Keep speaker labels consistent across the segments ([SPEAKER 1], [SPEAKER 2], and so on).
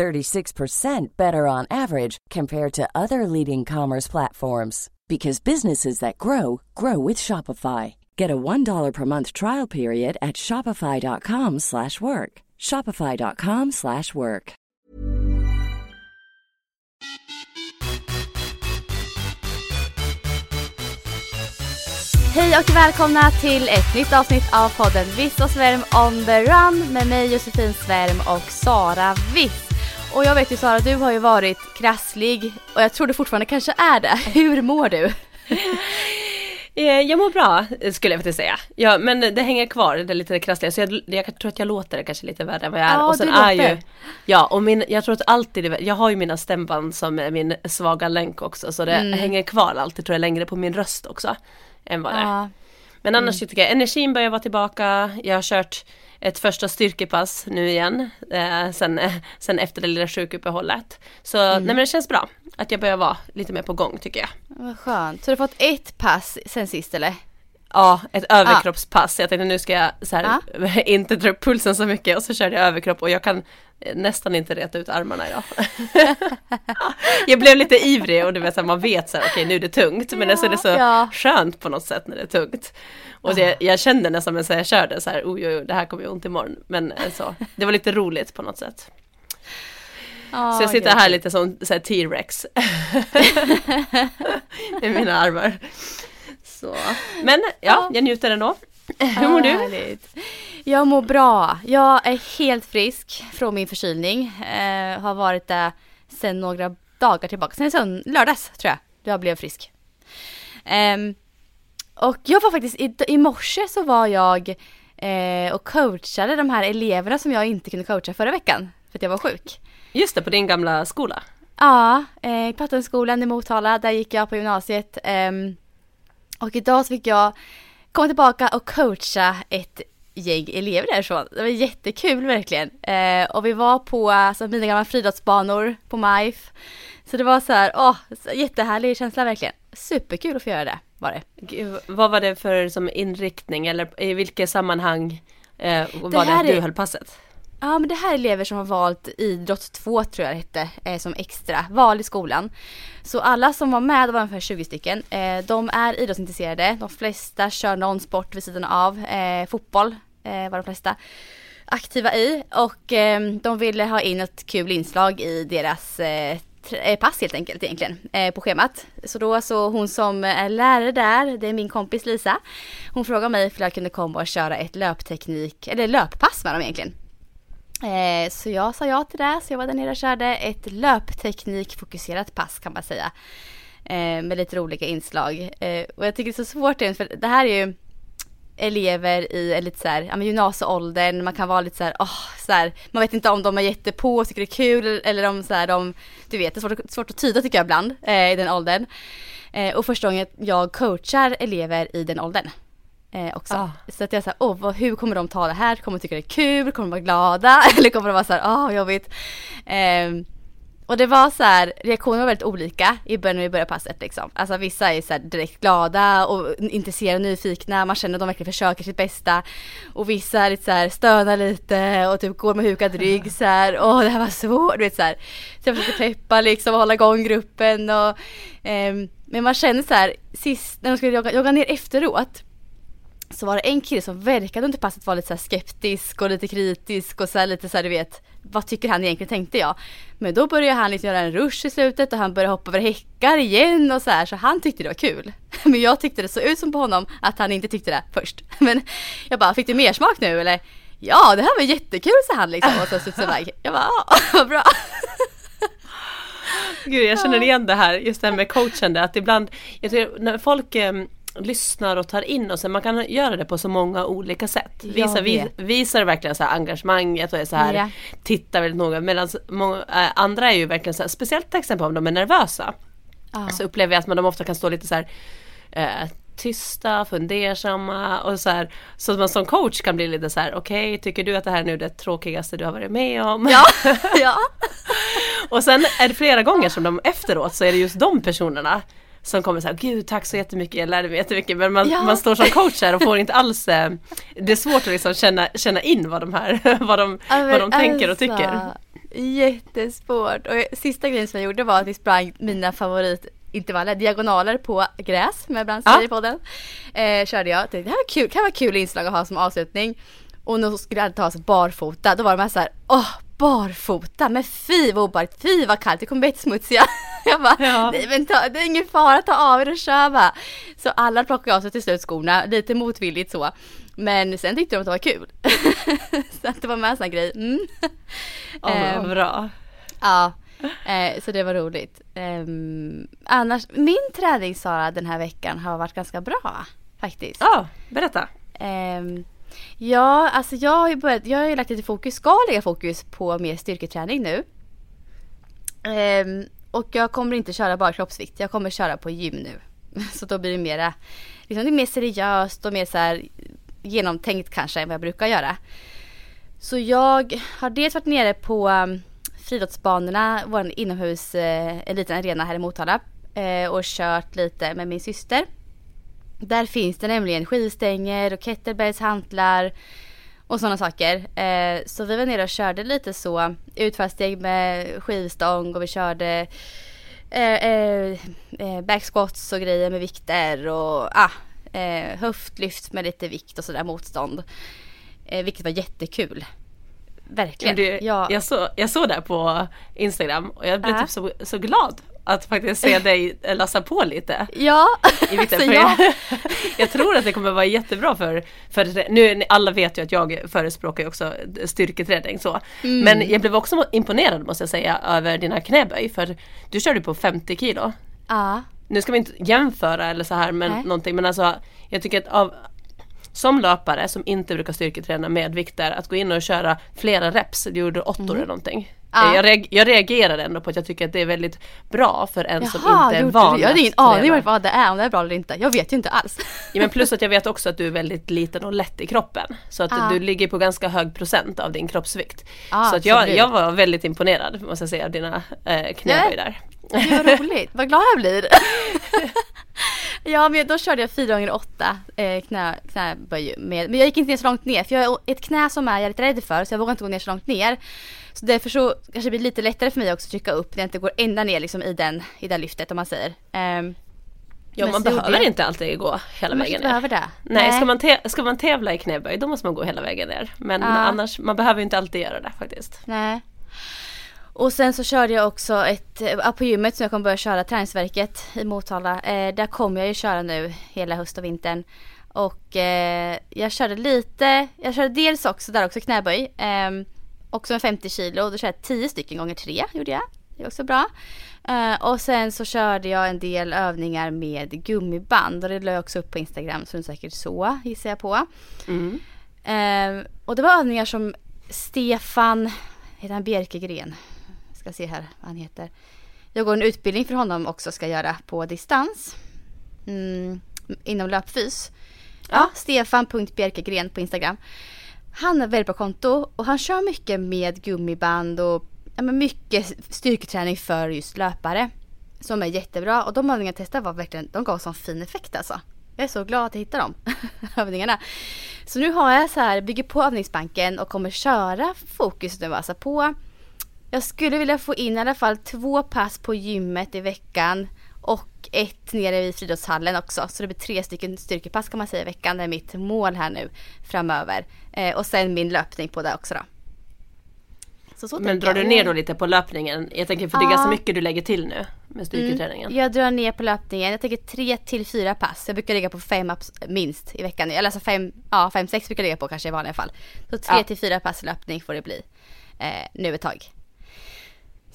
[SPEAKER 1] 36% better on average compared to other leading commerce platforms because businesses that grow grow with Shopify. Get a $1 per month trial period at shopify.com/work. shopify.com/work.
[SPEAKER 2] Hej och välkomna till ett nytt avsnitt av podden Viss och Svärm on the run med mig Josefin Svärm och Sara Viss. Och jag vet ju Sara, du har ju varit krasslig och jag tror du fortfarande kanske är det. Hur mår du?
[SPEAKER 3] Eh, jag mår bra skulle jag faktiskt säga. Ja, men det hänger kvar, det är lite krassliga. Så jag, jag tror att jag låter kanske lite värre än vad jag är.
[SPEAKER 2] Ja,
[SPEAKER 3] och sen
[SPEAKER 2] du
[SPEAKER 3] är
[SPEAKER 2] låter.
[SPEAKER 3] ju, Ja, och min, jag tror att alltid, jag har ju mina stämband som är min svaga länk också. Så det
[SPEAKER 2] Mm.
[SPEAKER 3] hänger kvar alltid tror jag längre på min röst också. Än vad det är.
[SPEAKER 2] Ja.
[SPEAKER 3] Men annars så tycker jag energin börjar vara tillbaka. Jag har kört ett första styrkepass nu igen. Eh, sen, eh, sen efter det lilla sjukuppehållet. Så nej men det känns bra. Att jag börjar vara lite mer på gång tycker jag.
[SPEAKER 2] Vad skönt. Så du har fått ett pass sen sist eller?
[SPEAKER 3] Ja, ett överkroppspass. Jag tänkte nu ska jag så här,
[SPEAKER 2] Ah.
[SPEAKER 3] inte dra upp pulsen så mycket och så körde jag överkropp och jag kan eh, nästan inte reta ut armarna idag. jag blev lite ivrig och du vet så här, man vet så här, okej nu är det tungt men så är det så
[SPEAKER 2] Ja.
[SPEAKER 3] skönt på något sätt när det är tungt. Och det, jag kände nästan medan jag körde så här, oj, oj, oj det här kommer göra ont imorgon. Men eh, så, det var lite roligt på något sätt.
[SPEAKER 2] Ja,
[SPEAKER 3] Så jag sitter här lite som T-rex. Med mina armar. Så. Men ja, jag njuter ändå. Hur mår
[SPEAKER 2] Ja,
[SPEAKER 3] du?
[SPEAKER 2] Jag mår bra. Jag är helt frisk från min förkylning. Eh, har varit det sedan några dagar tillbaka. Sen lördags tror jag jag blev frisk. Ehm, och jag var faktiskt, i, i morse så var jag eh, och coachade de här eleverna som jag inte kunde coacha förra veckan. För att jag var sjuk.
[SPEAKER 3] Just det, på din gamla skola.
[SPEAKER 2] Ja, eh, Plattenskolan i Motala, där gick jag på gymnasiet. ehm, och idag fick jag komma tillbaka och coacha ett gäng elever därifrån. Det var jättekul verkligen. Eh, och vi var på alltså, mina gamla friidrottsbanor på MIF. Så det var så här, åh, så jättehärlig känsla verkligen. Superkul att få göra det, var det.
[SPEAKER 3] Gud, Vad var det för som inriktning eller i vilket sammanhang eh, var det,
[SPEAKER 2] här
[SPEAKER 3] att du
[SPEAKER 2] är-
[SPEAKER 3] höll passet?
[SPEAKER 2] Ja men det här är elever som har valt idrott 2 tror jag det hette, eh, som extra val i skolan. Så alla som var med, det var ungefär 20 stycken, eh, de är idrottsintresserade. De flesta kör någon sport vid sidan av. Eh, fotboll eh, var de flesta aktiva i och eh, de ville ha in ett kul inslag i deras eh, eh, pass helt enkelt egentligen eh, på schemat. Så då så hon som är lärare där, det är min kompis Lisa. Hon frågade mig om jag kunde komma och köra ett löpteknik, eller löppass med dem egentligen. Eh, så jag sa ja till det, så jag var där nere och körde ett löpteknikfokuserat pass kan man säga. Eh, med lite roliga inslag. Eh, och jag tycker det är så svårt igen, för det här är ju elever i lite så här, ja, men gymnasieåldern, man kan vara lite så här, oh, så här, man vet inte om de är jättepå och tycker det är kul eller om så här, de, du vet, det är svårt, att- svårt att tyda tycker jag ibland eh, i den åldern. Eh, och första gången jag coachar elever i den åldern. Eh, också.
[SPEAKER 3] Ah.
[SPEAKER 2] Så att jag säger, åh, vad, hur kommer de ta det här? Kommer de tycka det är kul? Kommer de vara glada? Eller kommer de vara så här, åh, vad jobbigt? Ehm, och det var så här, reaktionerna var väldigt olika i början när vi började passet liksom. Alltså vissa är så direkt glada och intresserade och nyfikna, man känner att de verkligen försöker sitt bästa. Och vissa är lite så här stönar lite och typ går med hukad rygg så här, åh det här var svårt, du vet så här. Så jag försöker peppa liksom och hålla igång gruppen och ehm, men man känner så här, sist när de skulle jogga, jogga ner efteråt så var det en kille som verkade under passet vara lite så skeptisk och lite kritisk och så lite så här, du vet vad tycker han egentligen tänkte jag. Men då började han liksom göra en rush i slutet och han började hoppa över häckar igen och så här så han tyckte det var kul. Men jag tyckte det såg ut som på honom att han inte tyckte det först. Men jag bara, fick du mer smak nu eller? Ja det här var jättekul sa han liksom och så studsade iväg. Jag bara, ja vad bra.
[SPEAKER 3] Gud, jag känner igen det här, just det här med coachande, att ibland, jag tror, när folk eh, lyssnar och tar in oss, man kan göra det på så många olika sätt.
[SPEAKER 2] Jag
[SPEAKER 3] Visa, vi,
[SPEAKER 2] vet.
[SPEAKER 3] visar verkligen så här engagemanget och är så här,
[SPEAKER 2] Ja.
[SPEAKER 3] tittar väldigt noga, medan många, eh, andra är ju verkligen så här, speciellt till exempel om de är nervösa.
[SPEAKER 2] Ja.
[SPEAKER 3] så upplever jag att man de ofta kan stå lite så här eh, tysta, fundersamma och så här, så att man som coach kan bli lite så här: okej tycker du att det här är nu det tråkigaste du har varit med om?
[SPEAKER 2] Ja, ja.
[SPEAKER 3] och sen är det flera gånger som de efteråt så är det just de personerna som kommer säga gud tack så jättemycket, jag lärde mig jättemycket men man,
[SPEAKER 2] Ja.
[SPEAKER 3] man står som coach här och får inte alls eh, Det är svårt att liksom känna, känna in vad de här, vad de,
[SPEAKER 2] Ja,
[SPEAKER 3] vad de tänker och
[SPEAKER 2] alltså,
[SPEAKER 3] tycker.
[SPEAKER 2] Jättesvårt. Och sista grejen som jag gjorde var att vi sprang mina favoritintervaller, diagonaler på gräs med ibland
[SPEAKER 3] Ja.
[SPEAKER 2] i podden. Eh, körde jag. Tänkte, Det här var kul, kan vara kul inslag att ha som avslutning. Och nu skulle jag ta sig barfota, då var de här såhär, åh barfota, men fy vad obehagligt, fy vad kallt, det kommer bli jättesmutsiga. Jag bara,
[SPEAKER 3] Ja.
[SPEAKER 2] nej men ta, det är ingen fara, ta av er och kör bara. Så alla plockade av sig till slut skorna, lite motvilligt så. Men sen tyckte de att det var kul. så att det var med en sån här grej. Mm. Ehm,
[SPEAKER 3] vad bra.
[SPEAKER 2] Ja, eh, så det var roligt. Ehm, annars, min träning Sara den här veckan har varit ganska bra faktiskt.
[SPEAKER 3] Ja, berätta.
[SPEAKER 2] Ehm, ja, alltså jag har ju börjat, jag har ju lagt lite fokus, ska lägga fokus på mer styrketräning nu. Ehm, och jag kommer inte köra bara kroppsvikt, jag kommer köra på gym nu. Så då blir det mera, liksom det är mer seriöst och mer så här genomtänkt kanske än vad jag brukar göra. Så jag har dels varit nere på um, friidrottsbanorna, vår inomhus, eh, en liten arena här i Motala eh, och kört lite med min syster. Där finns det nämligen skivstänger och kettlebells, hantlar och sådana saker. Eh, så vi var nere och körde lite så utfallssteg med skivstång och vi körde eh, eh, eh, backsquats och grejer med vikter och ah, eh, höftlyft med lite vikt och sådär motstånd. Eh, vilket var jättekul. Verkligen.
[SPEAKER 3] Du,
[SPEAKER 2] ja.
[SPEAKER 3] jag, så, jag såg det på Instagram och jag blev
[SPEAKER 2] Ja.
[SPEAKER 3] typ så, så glad att faktiskt se dig lassa på lite.
[SPEAKER 2] ja.
[SPEAKER 3] i vikten. För
[SPEAKER 2] jag,
[SPEAKER 3] jag, tror att det kommer vara jättebra för, för nu, alla vet ju att jag förespråkar också styrketräning så.
[SPEAKER 2] Mm.
[SPEAKER 3] Men jag blev också imponerad måste jag säga över dina knäböj för du körde på 50 kilo.
[SPEAKER 2] ja.
[SPEAKER 3] Nu ska vi inte jämföra eller så här med
[SPEAKER 2] Nej.
[SPEAKER 3] någonting men alltså jag tycker att av som löpare som inte brukar styrketräna med vikter att gå in och köra flera reps, du gjorde åttor eller någonting.
[SPEAKER 2] Ja.
[SPEAKER 3] Jag, reag- jag reagerade ändå på att jag tycker att det är väldigt bra för en som
[SPEAKER 2] Jaha,
[SPEAKER 3] inte är van?
[SPEAKER 2] Jag hade ingen aning om vad det är, om det är bra eller inte. Jag vet ju inte alls.
[SPEAKER 3] Ja, men plus att jag vet också att du är väldigt liten och lätt i kroppen. Så att
[SPEAKER 2] Ja.
[SPEAKER 3] du ligger på ganska hög procent av din kroppsvikt.
[SPEAKER 2] Ja,
[SPEAKER 3] så att jag, jag var väldigt imponerad måste jag säga av dina eh, knäböj där.
[SPEAKER 2] Det var roligt, vad glad jag blir. ja men då körde jag 4 gånger 8 eh, knä, knäböj med, men jag gick inte ner så långt ner för jag har ett knä som är jag är lite rädd för så jag vågar inte gå ner så långt ner. Så därför så kanske det blir lite lättare för mig också att trycka upp när jag inte går ända ner liksom i den, i det lyftet om man säger. Ehm,
[SPEAKER 3] Ja, man behöver
[SPEAKER 2] jag.
[SPEAKER 3] inte alltid gå hela
[SPEAKER 2] man
[SPEAKER 3] vägen ner.
[SPEAKER 2] behöver det.
[SPEAKER 3] Nej, Ska, man ska man tävla i knäböj då måste man gå hela vägen ner. Men
[SPEAKER 2] Ja.
[SPEAKER 3] annars, man behöver inte alltid göra det faktiskt.
[SPEAKER 2] Nej. Och sen så körde jag också ett, eh, på gymmet som jag kommer börja köra, träningsverket i Motala. Eh, där kommer jag ju köra nu hela höst och vintern. Och eh, jag körde lite, jag körde dels också där också knäböj. Eh, också med 50 kilo, då körde jag 10 stycken gånger 3 gjorde jag. Det är också bra. Eh, och sen så körde jag en del övningar med gummiband och det la jag också upp på Instagram så är säkert så gissar jag på.
[SPEAKER 3] Mm.
[SPEAKER 2] Eh, och det var övningar som Stefan, heter han Bjerkegren? Ska se här vad han heter. Jag går en utbildning för honom också ska göra på distans. Mm, inom löpfys. Ja, Stefan.bjerkegren på Instagram. Han har väldigt bra konto och han kör mycket med gummiband och ja, men mycket styrketräning för just löpare. Som är jättebra och de övningarna jag testade var verkligen, de gav sån fin effekt alltså. Jag är så glad att jag hittade de övningarna. Så nu har jag så här, bygger på övningsbanken och kommer köra fokus nu alltså på jag skulle vilja få in i alla fall två pass på gymmet i veckan och ett nere i friidrottshallen också. Så det blir tre stycken styrkepass kan man säga i veckan. Det är mitt mål här nu framöver. Eh, och sen min löpning på det också då. Så, så
[SPEAKER 3] Men drar du
[SPEAKER 2] jag.
[SPEAKER 3] ner då lite på löpningen? Jag tänker för det är
[SPEAKER 2] Ja.
[SPEAKER 3] ganska mycket du lägger till nu med styrketräningen.
[SPEAKER 2] Jag drar ner på löpningen. Jag tänker tre till fyra pass. Jag brukar ligga på fem minst i veckan. Eller alltså fem, ja fem, sex brukar jag ligga på kanske i vanliga fall. Så tre
[SPEAKER 3] Ja.
[SPEAKER 2] till fyra pass löpning får det bli eh, nu ett tag.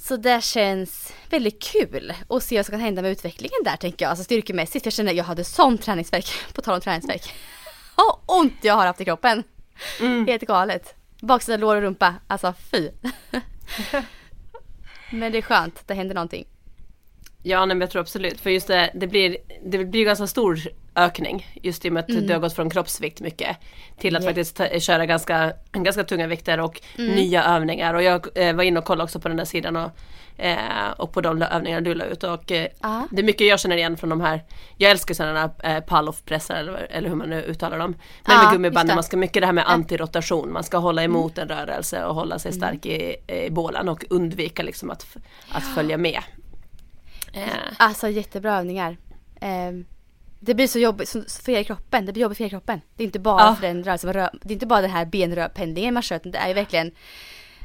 [SPEAKER 2] Så det känns väldigt kul att se vad som kan hända med utvecklingen där tänker jag. Alltså styrkemässigt. För jag känner att jag hade sån träningsverk. På tal om träningsverk. Vad ont jag har haft i kroppen.
[SPEAKER 3] Mm.
[SPEAKER 2] Helt galet. Baksida lår och rumpa. Alltså fy. Men det är skönt. Det händer någonting.
[SPEAKER 3] Ja, nej, men jag tror absolut. För just det, det blir, det blir ganska stor ökning. Just i och med att
[SPEAKER 2] Mm.
[SPEAKER 3] du har gått från kroppsvikt mycket. Till att faktiskt ta, köra ganska, ganska tunga vikter och
[SPEAKER 2] Mm.
[SPEAKER 3] nya övningar. Och jag eh, var inne och kollade också på den där sidan och, eh, och på de övningarna du la ut. Och eh, det är mycket jag känner igen från de här. Jag älskar sådana eh, pall-off-pressar eller, eller hur man nu uttalar dem. Men med
[SPEAKER 2] just
[SPEAKER 3] gummiband,
[SPEAKER 2] det.
[SPEAKER 3] man ska mycket det här med antirotation. Man ska hålla
[SPEAKER 2] Mm.
[SPEAKER 3] emot en rörelse och hålla sig stark i, i bålen och undvika liksom att, att följa med. Eh,
[SPEAKER 2] Alltså jättebra övningar. Ehm, det blir så jobbigt för hela kroppen. Det blir jobbigt för hela kroppen. Det är inte bara
[SPEAKER 3] Ja.
[SPEAKER 2] för den rörelsen, det är inte bara den här benrörpendlingen man kör det är ju verkligen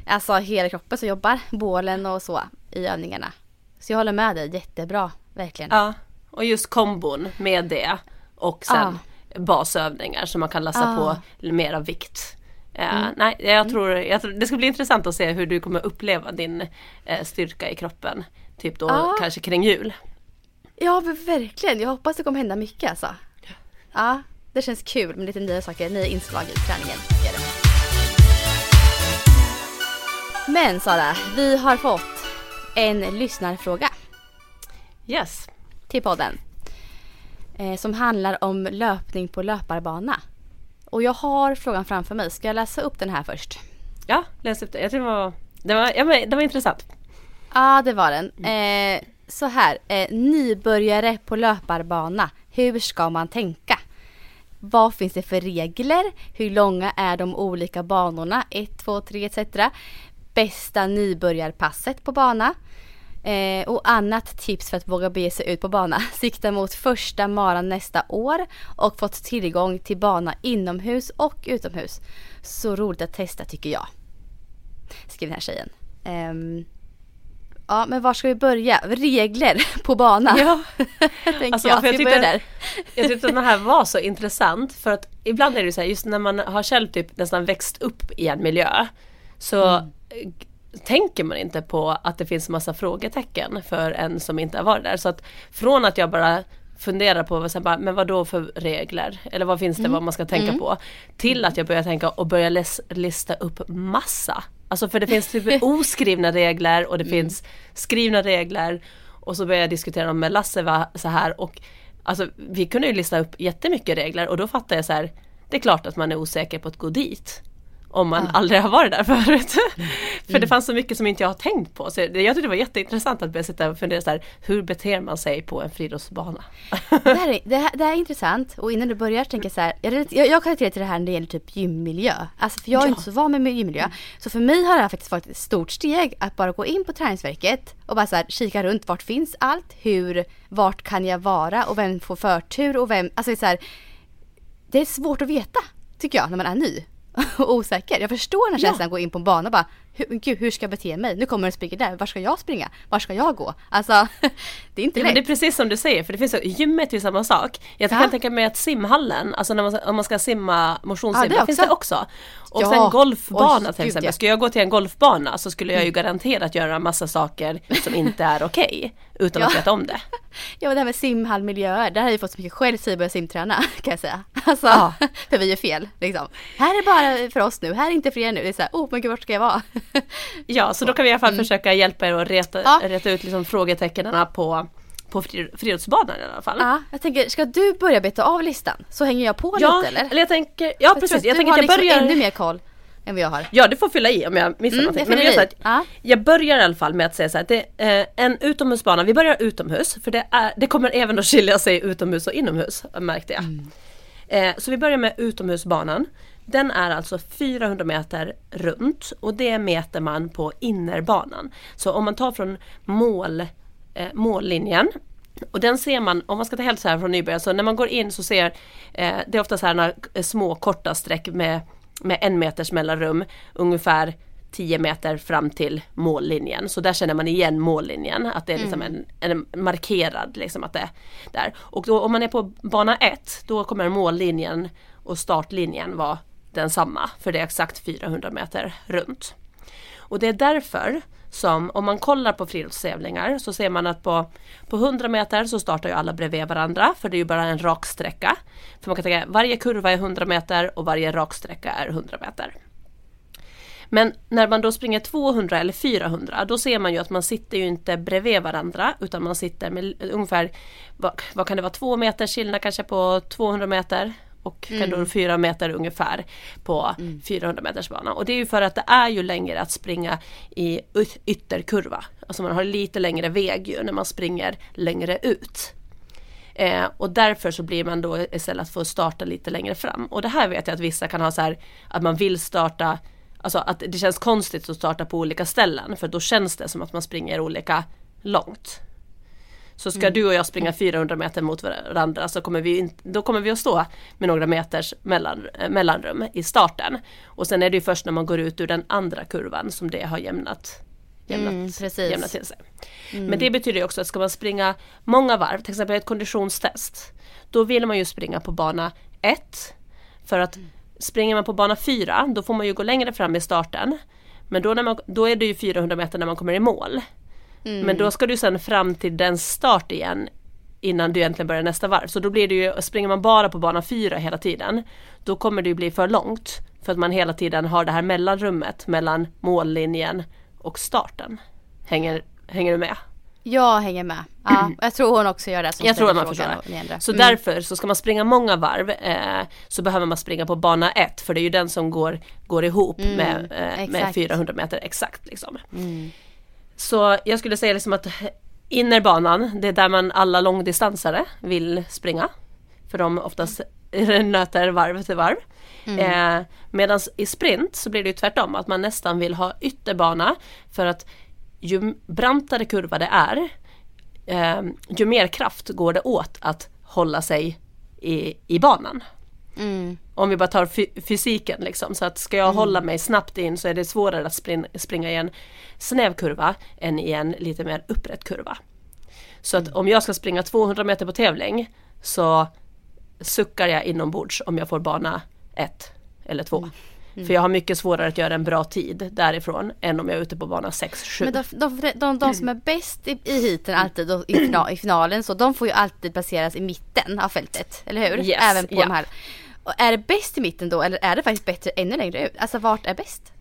[SPEAKER 2] alltså hela kroppen som jobbar. Bålen och så i övningarna. Så jag håller med dig, jättebra. Verkligen.
[SPEAKER 3] Ja, och just kombon med det och sen basövningar som man kan lassa
[SPEAKER 2] Ah.
[SPEAKER 3] på mera vikt. Eh, Nej, jag tror, jag tror det ska bli intressant att se hur du kommer uppleva din eh, styrka i kroppen. Typ då
[SPEAKER 2] Ah.
[SPEAKER 3] kanske kring jul.
[SPEAKER 2] Ja men verkligen, jag hoppas det kommer hända mycket alltså. Ja, det känns kul med lite nya saker, nya inslag i träningen. Men Sara, vi har fått en lyssnarfråga
[SPEAKER 3] Yes.
[SPEAKER 2] till podden. Eh, som handlar om löpning på löparbana. Och jag har frågan framför mig, ska jag läsa upp den här först?
[SPEAKER 3] Ja, läs upp det. Jag tror det var, det var, ja, men, det var intressant.
[SPEAKER 2] Ja, det var den. Eh, så här, eh, nybörjare på löparbana. Hur ska man tänka? Vad finns det för regler? Hur långa är de olika banorna? 1, 2, 3 etc. Bästa nybörjarpasset på bana. Eh, och annat tips för att våga bege sig ut på bana. Sikta mot första maran nästa år och fått tillgång till bana inomhus och utomhus. Så roligt att testa tycker jag. Skriver den här tjejen. Ehm, ja men var ska vi börja? Regler på bana.
[SPEAKER 3] Ja.
[SPEAKER 2] Tänker
[SPEAKER 3] Alltså,
[SPEAKER 2] jag.
[SPEAKER 3] jag tyckte-
[SPEAKER 2] där?
[SPEAKER 3] Jag tyckte att den här var så intressant för att ibland är det så här, just när man har själv typ nästan växt upp i en miljö så eh, tänker man inte på att det finns massa frågetecken för en som inte har varit där. Så att från att jag bara funderar på vad, bara, men vad då för regler eller vad finns det vad man ska tänka på till att jag börjar tänka och börja läs, lista upp massa. Alltså för det finns typ oskrivna regler och det finns skrivna regler. Och så började jag diskutera dem med Lasse va, så här. Och alltså vi kunde ju lista upp jättemycket regler och då fattade jag så här det är klart att man är osäker på att gå dit om man aldrig har varit där förut. För det fanns så mycket som inte jag har tänkt på. Så jag tyckte det var jätteintressant att börja sitta och fundera så här, hur beter man sig på en friidrottsbana?
[SPEAKER 2] Det här, är, det, här, det här är intressant och innan du börjar tänker jag så här, jag, jag, jag kan relatera till det här när det gäller typ gymmiljö. Alltså för jag är
[SPEAKER 3] Ja.
[SPEAKER 2] inte så van med gymmiljö. Så för mig har det här faktiskt varit ett stort steg att bara gå in på träningsverket och bara så här, kika runt, vart finns allt? Hur, vart kan jag vara och vem får förtur och vem, alltså så här, det är svårt att veta tycker jag när man är ny och osäker. Jag förstår
[SPEAKER 3] Ja.
[SPEAKER 2] känslan att gå in på en bana och bara, hur, gud hur ska jag bete mig? Nu kommer en springer där, var ska jag springa? Var ska jag gå? Alltså, det är inte
[SPEAKER 3] Ja, men
[SPEAKER 2] lätt.
[SPEAKER 3] det är precis som du säger, för det finns så, gymmet är ju samma sak. Jag
[SPEAKER 2] Ja.
[SPEAKER 3] kan tänka mig att simhallen, alltså när man, om man ska simma motionssim,
[SPEAKER 2] Ja, det
[SPEAKER 3] finns det också. Och
[SPEAKER 2] Ja.
[SPEAKER 3] sen golfbana
[SPEAKER 2] Oj,
[SPEAKER 3] till exempel.
[SPEAKER 2] ja.
[SPEAKER 3] Ska jag gå till en golfbana så skulle jag ju garanterat göra massa saker som inte är okej. utan att
[SPEAKER 2] Ja.
[SPEAKER 3] veta om det.
[SPEAKER 2] Ja det här med simhallmiljöer, där har jag fått så mycket skäll sen jag började simträna kan jag säga. Alltså,
[SPEAKER 3] Ja.
[SPEAKER 2] för vi gör fel liksom. Här är bara för oss nu, här är inte för er nu. Det är såhär, oh men gud vart ska jag vara?
[SPEAKER 3] Ja, så då kan vi i alla fall försöka hjälpa er att reta,
[SPEAKER 2] Mm. Ja.
[SPEAKER 3] reta ut liksom frågetecknen på, på fri- friidrottsbanan i alla fall.
[SPEAKER 2] ja, jag tänker, ska du börja beta av listan? Så hänger jag på
[SPEAKER 3] Ja,
[SPEAKER 2] lite eller?
[SPEAKER 3] eller jag tänker, ja
[SPEAKER 2] Jag
[SPEAKER 3] precis, jag
[SPEAKER 2] du
[SPEAKER 3] tänker att jag
[SPEAKER 2] liksom
[SPEAKER 3] börjar
[SPEAKER 2] ännu mer koll än vad jag har.
[SPEAKER 3] Ja du får fylla i om jag missar
[SPEAKER 2] Mm,
[SPEAKER 3] någonting.
[SPEAKER 2] jag
[SPEAKER 3] Men jag, så att,
[SPEAKER 2] Ja.
[SPEAKER 3] jag börjar i alla fall med att säga så här, det, eh, en utomhusbana, vi börjar utomhus för det, är, det kommer även att skilja sig utomhus och inomhus märkte jag.
[SPEAKER 2] Mm.
[SPEAKER 3] Eh, så vi börjar med utomhusbanan. Den är alltså 400 meter runt och det mäter man på innerbanan. Så om man tar från mål, eh, mållinjen och den ser man, om man ska ta helt så här från nybörjare, så när man går in så ser eh, det är ofta så här några små korta streck med, med en meters mellanrum ungefär 10 meter fram till mållinjen. Så där känner man igen mållinjen, att det är liksom en, en markerad liksom att det är där. Och då, om man är på bana 1 då kommer mållinjen och startlinjen vara densamma för det är exakt 400 meter runt. Och det är därför som om man kollar på friluftstävlingar så ser man att på, på 100 meter så startar ju alla bredvid varandra för det är ju bara en rak sträcka. För man kan tänka varje kurva är 100 meter och varje rak sträcka är 100 meter. Men när man då springer 200 eller 400 då ser man ju att man sitter ju inte bredvid varandra utan man sitter med ungefär, vad, vad kan det vara, två meter skillnad kanske på 200 meter och mm. kan då fyra meter ungefär på mm. 400 meters bana. Och det är ju för att det är ju längre att springa i ytterkurva. Alltså man har lite längre väg ju när man springer längre ut. Eh, och därför så blir man då istället att få starta lite längre fram. Och det här vet jag att vissa kan ha så här att man vill starta Alltså att det känns konstigt att starta på olika ställen för då känns det som att man springer olika långt. Så ska mm. du och jag springa 400 meter mot varandra så kommer vi, in, då kommer vi att stå med några meters mellan, mellanrum i starten. Och sen är det ju först när man går ut ur den andra kurvan som det har jämnat, jämnat, mm, jämnat till sig. Mm. Men det betyder också att ska man springa många varv, till exempel ett konditionstest, då vill man ju springa på bana 1 för att mm. springer man på bana 4 då får man ju gå längre fram i starten. Men då, när man, då är det ju 400 meter när man kommer i mål. Mm. Men då ska du sen fram till den start igen innan du egentligen börjar nästa varv. Så då blir det ju, springer man bara på bana 4 hela tiden, då kommer det ju bli för långt. För att man hela tiden har det här mellanrummet mellan mållinjen och starten. Hänger, hänger du med?
[SPEAKER 2] Jag hänger med. Ja, jag tror hon också gör det.
[SPEAKER 3] Som jag tror att man förstår det. Så mm. därför så ska man springa många varv eh, så behöver man springa på bana 1 för det är ju den som går, går ihop mm, med, eh, med 400 meter exakt. Liksom. Mm. Så jag skulle säga liksom att innerbanan, det är där man alla långdistansare vill springa. För de oftast nöter varv till varv. Mm. Eh, Medan i sprint så blir det ju tvärtom, att man nästan vill ha ytterbana för att ju brantare kurva det är, eh, ju mer kraft går det åt att hålla sig i, i banan. Mm. Om vi bara tar fysiken liksom. Så att ska jag mm. hålla mig snabbt in så är det svårare att spring springa i en snäv kurva än i en lite mer upprätt kurva. Så att mm. om jag ska springa 200 meter på tävling så suckar jag inombords om jag får bana 1 eller 2. Mm. Mm. För jag har mycket svårare att göra en bra tid därifrån än om jag är ute på bana 6-7.
[SPEAKER 2] Men de, de, de, de, som är bäst i, i heaten alltid och i, i, finalen så de får ju alltid placeras i mitten av fältet, eller hur?
[SPEAKER 3] Yes,
[SPEAKER 2] Även på
[SPEAKER 3] ja.
[SPEAKER 2] de här. Och är det bäst i mitten då eller är det faktiskt bättre ännu längre ut? Alltså vart är bäst?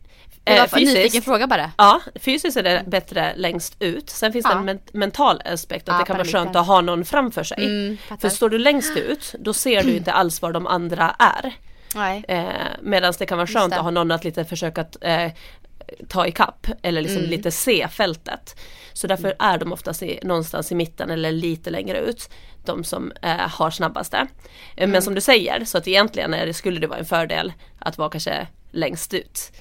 [SPEAKER 2] Det var eh, nyfiken fråga bara.
[SPEAKER 3] Ja, fysiskt är det bättre längst ut. Sen finns ja. det en men mental aspekt att ja, det kan vara skönt att ha någon framför sig. Mm, för står du längst ut då ser du inte alls var de andra är. Eh, Medan det kan vara skönt att ha någon att lite försöka eh, ta ikapp eller liksom mm. lite se fältet. Så därför är de oftast i, någonstans i mitten eller lite längre ut. De som eh, har snabbaste. Eh, mm. Men som du säger så att egentligen är det, skulle det vara en fördel att vara kanske längst ut.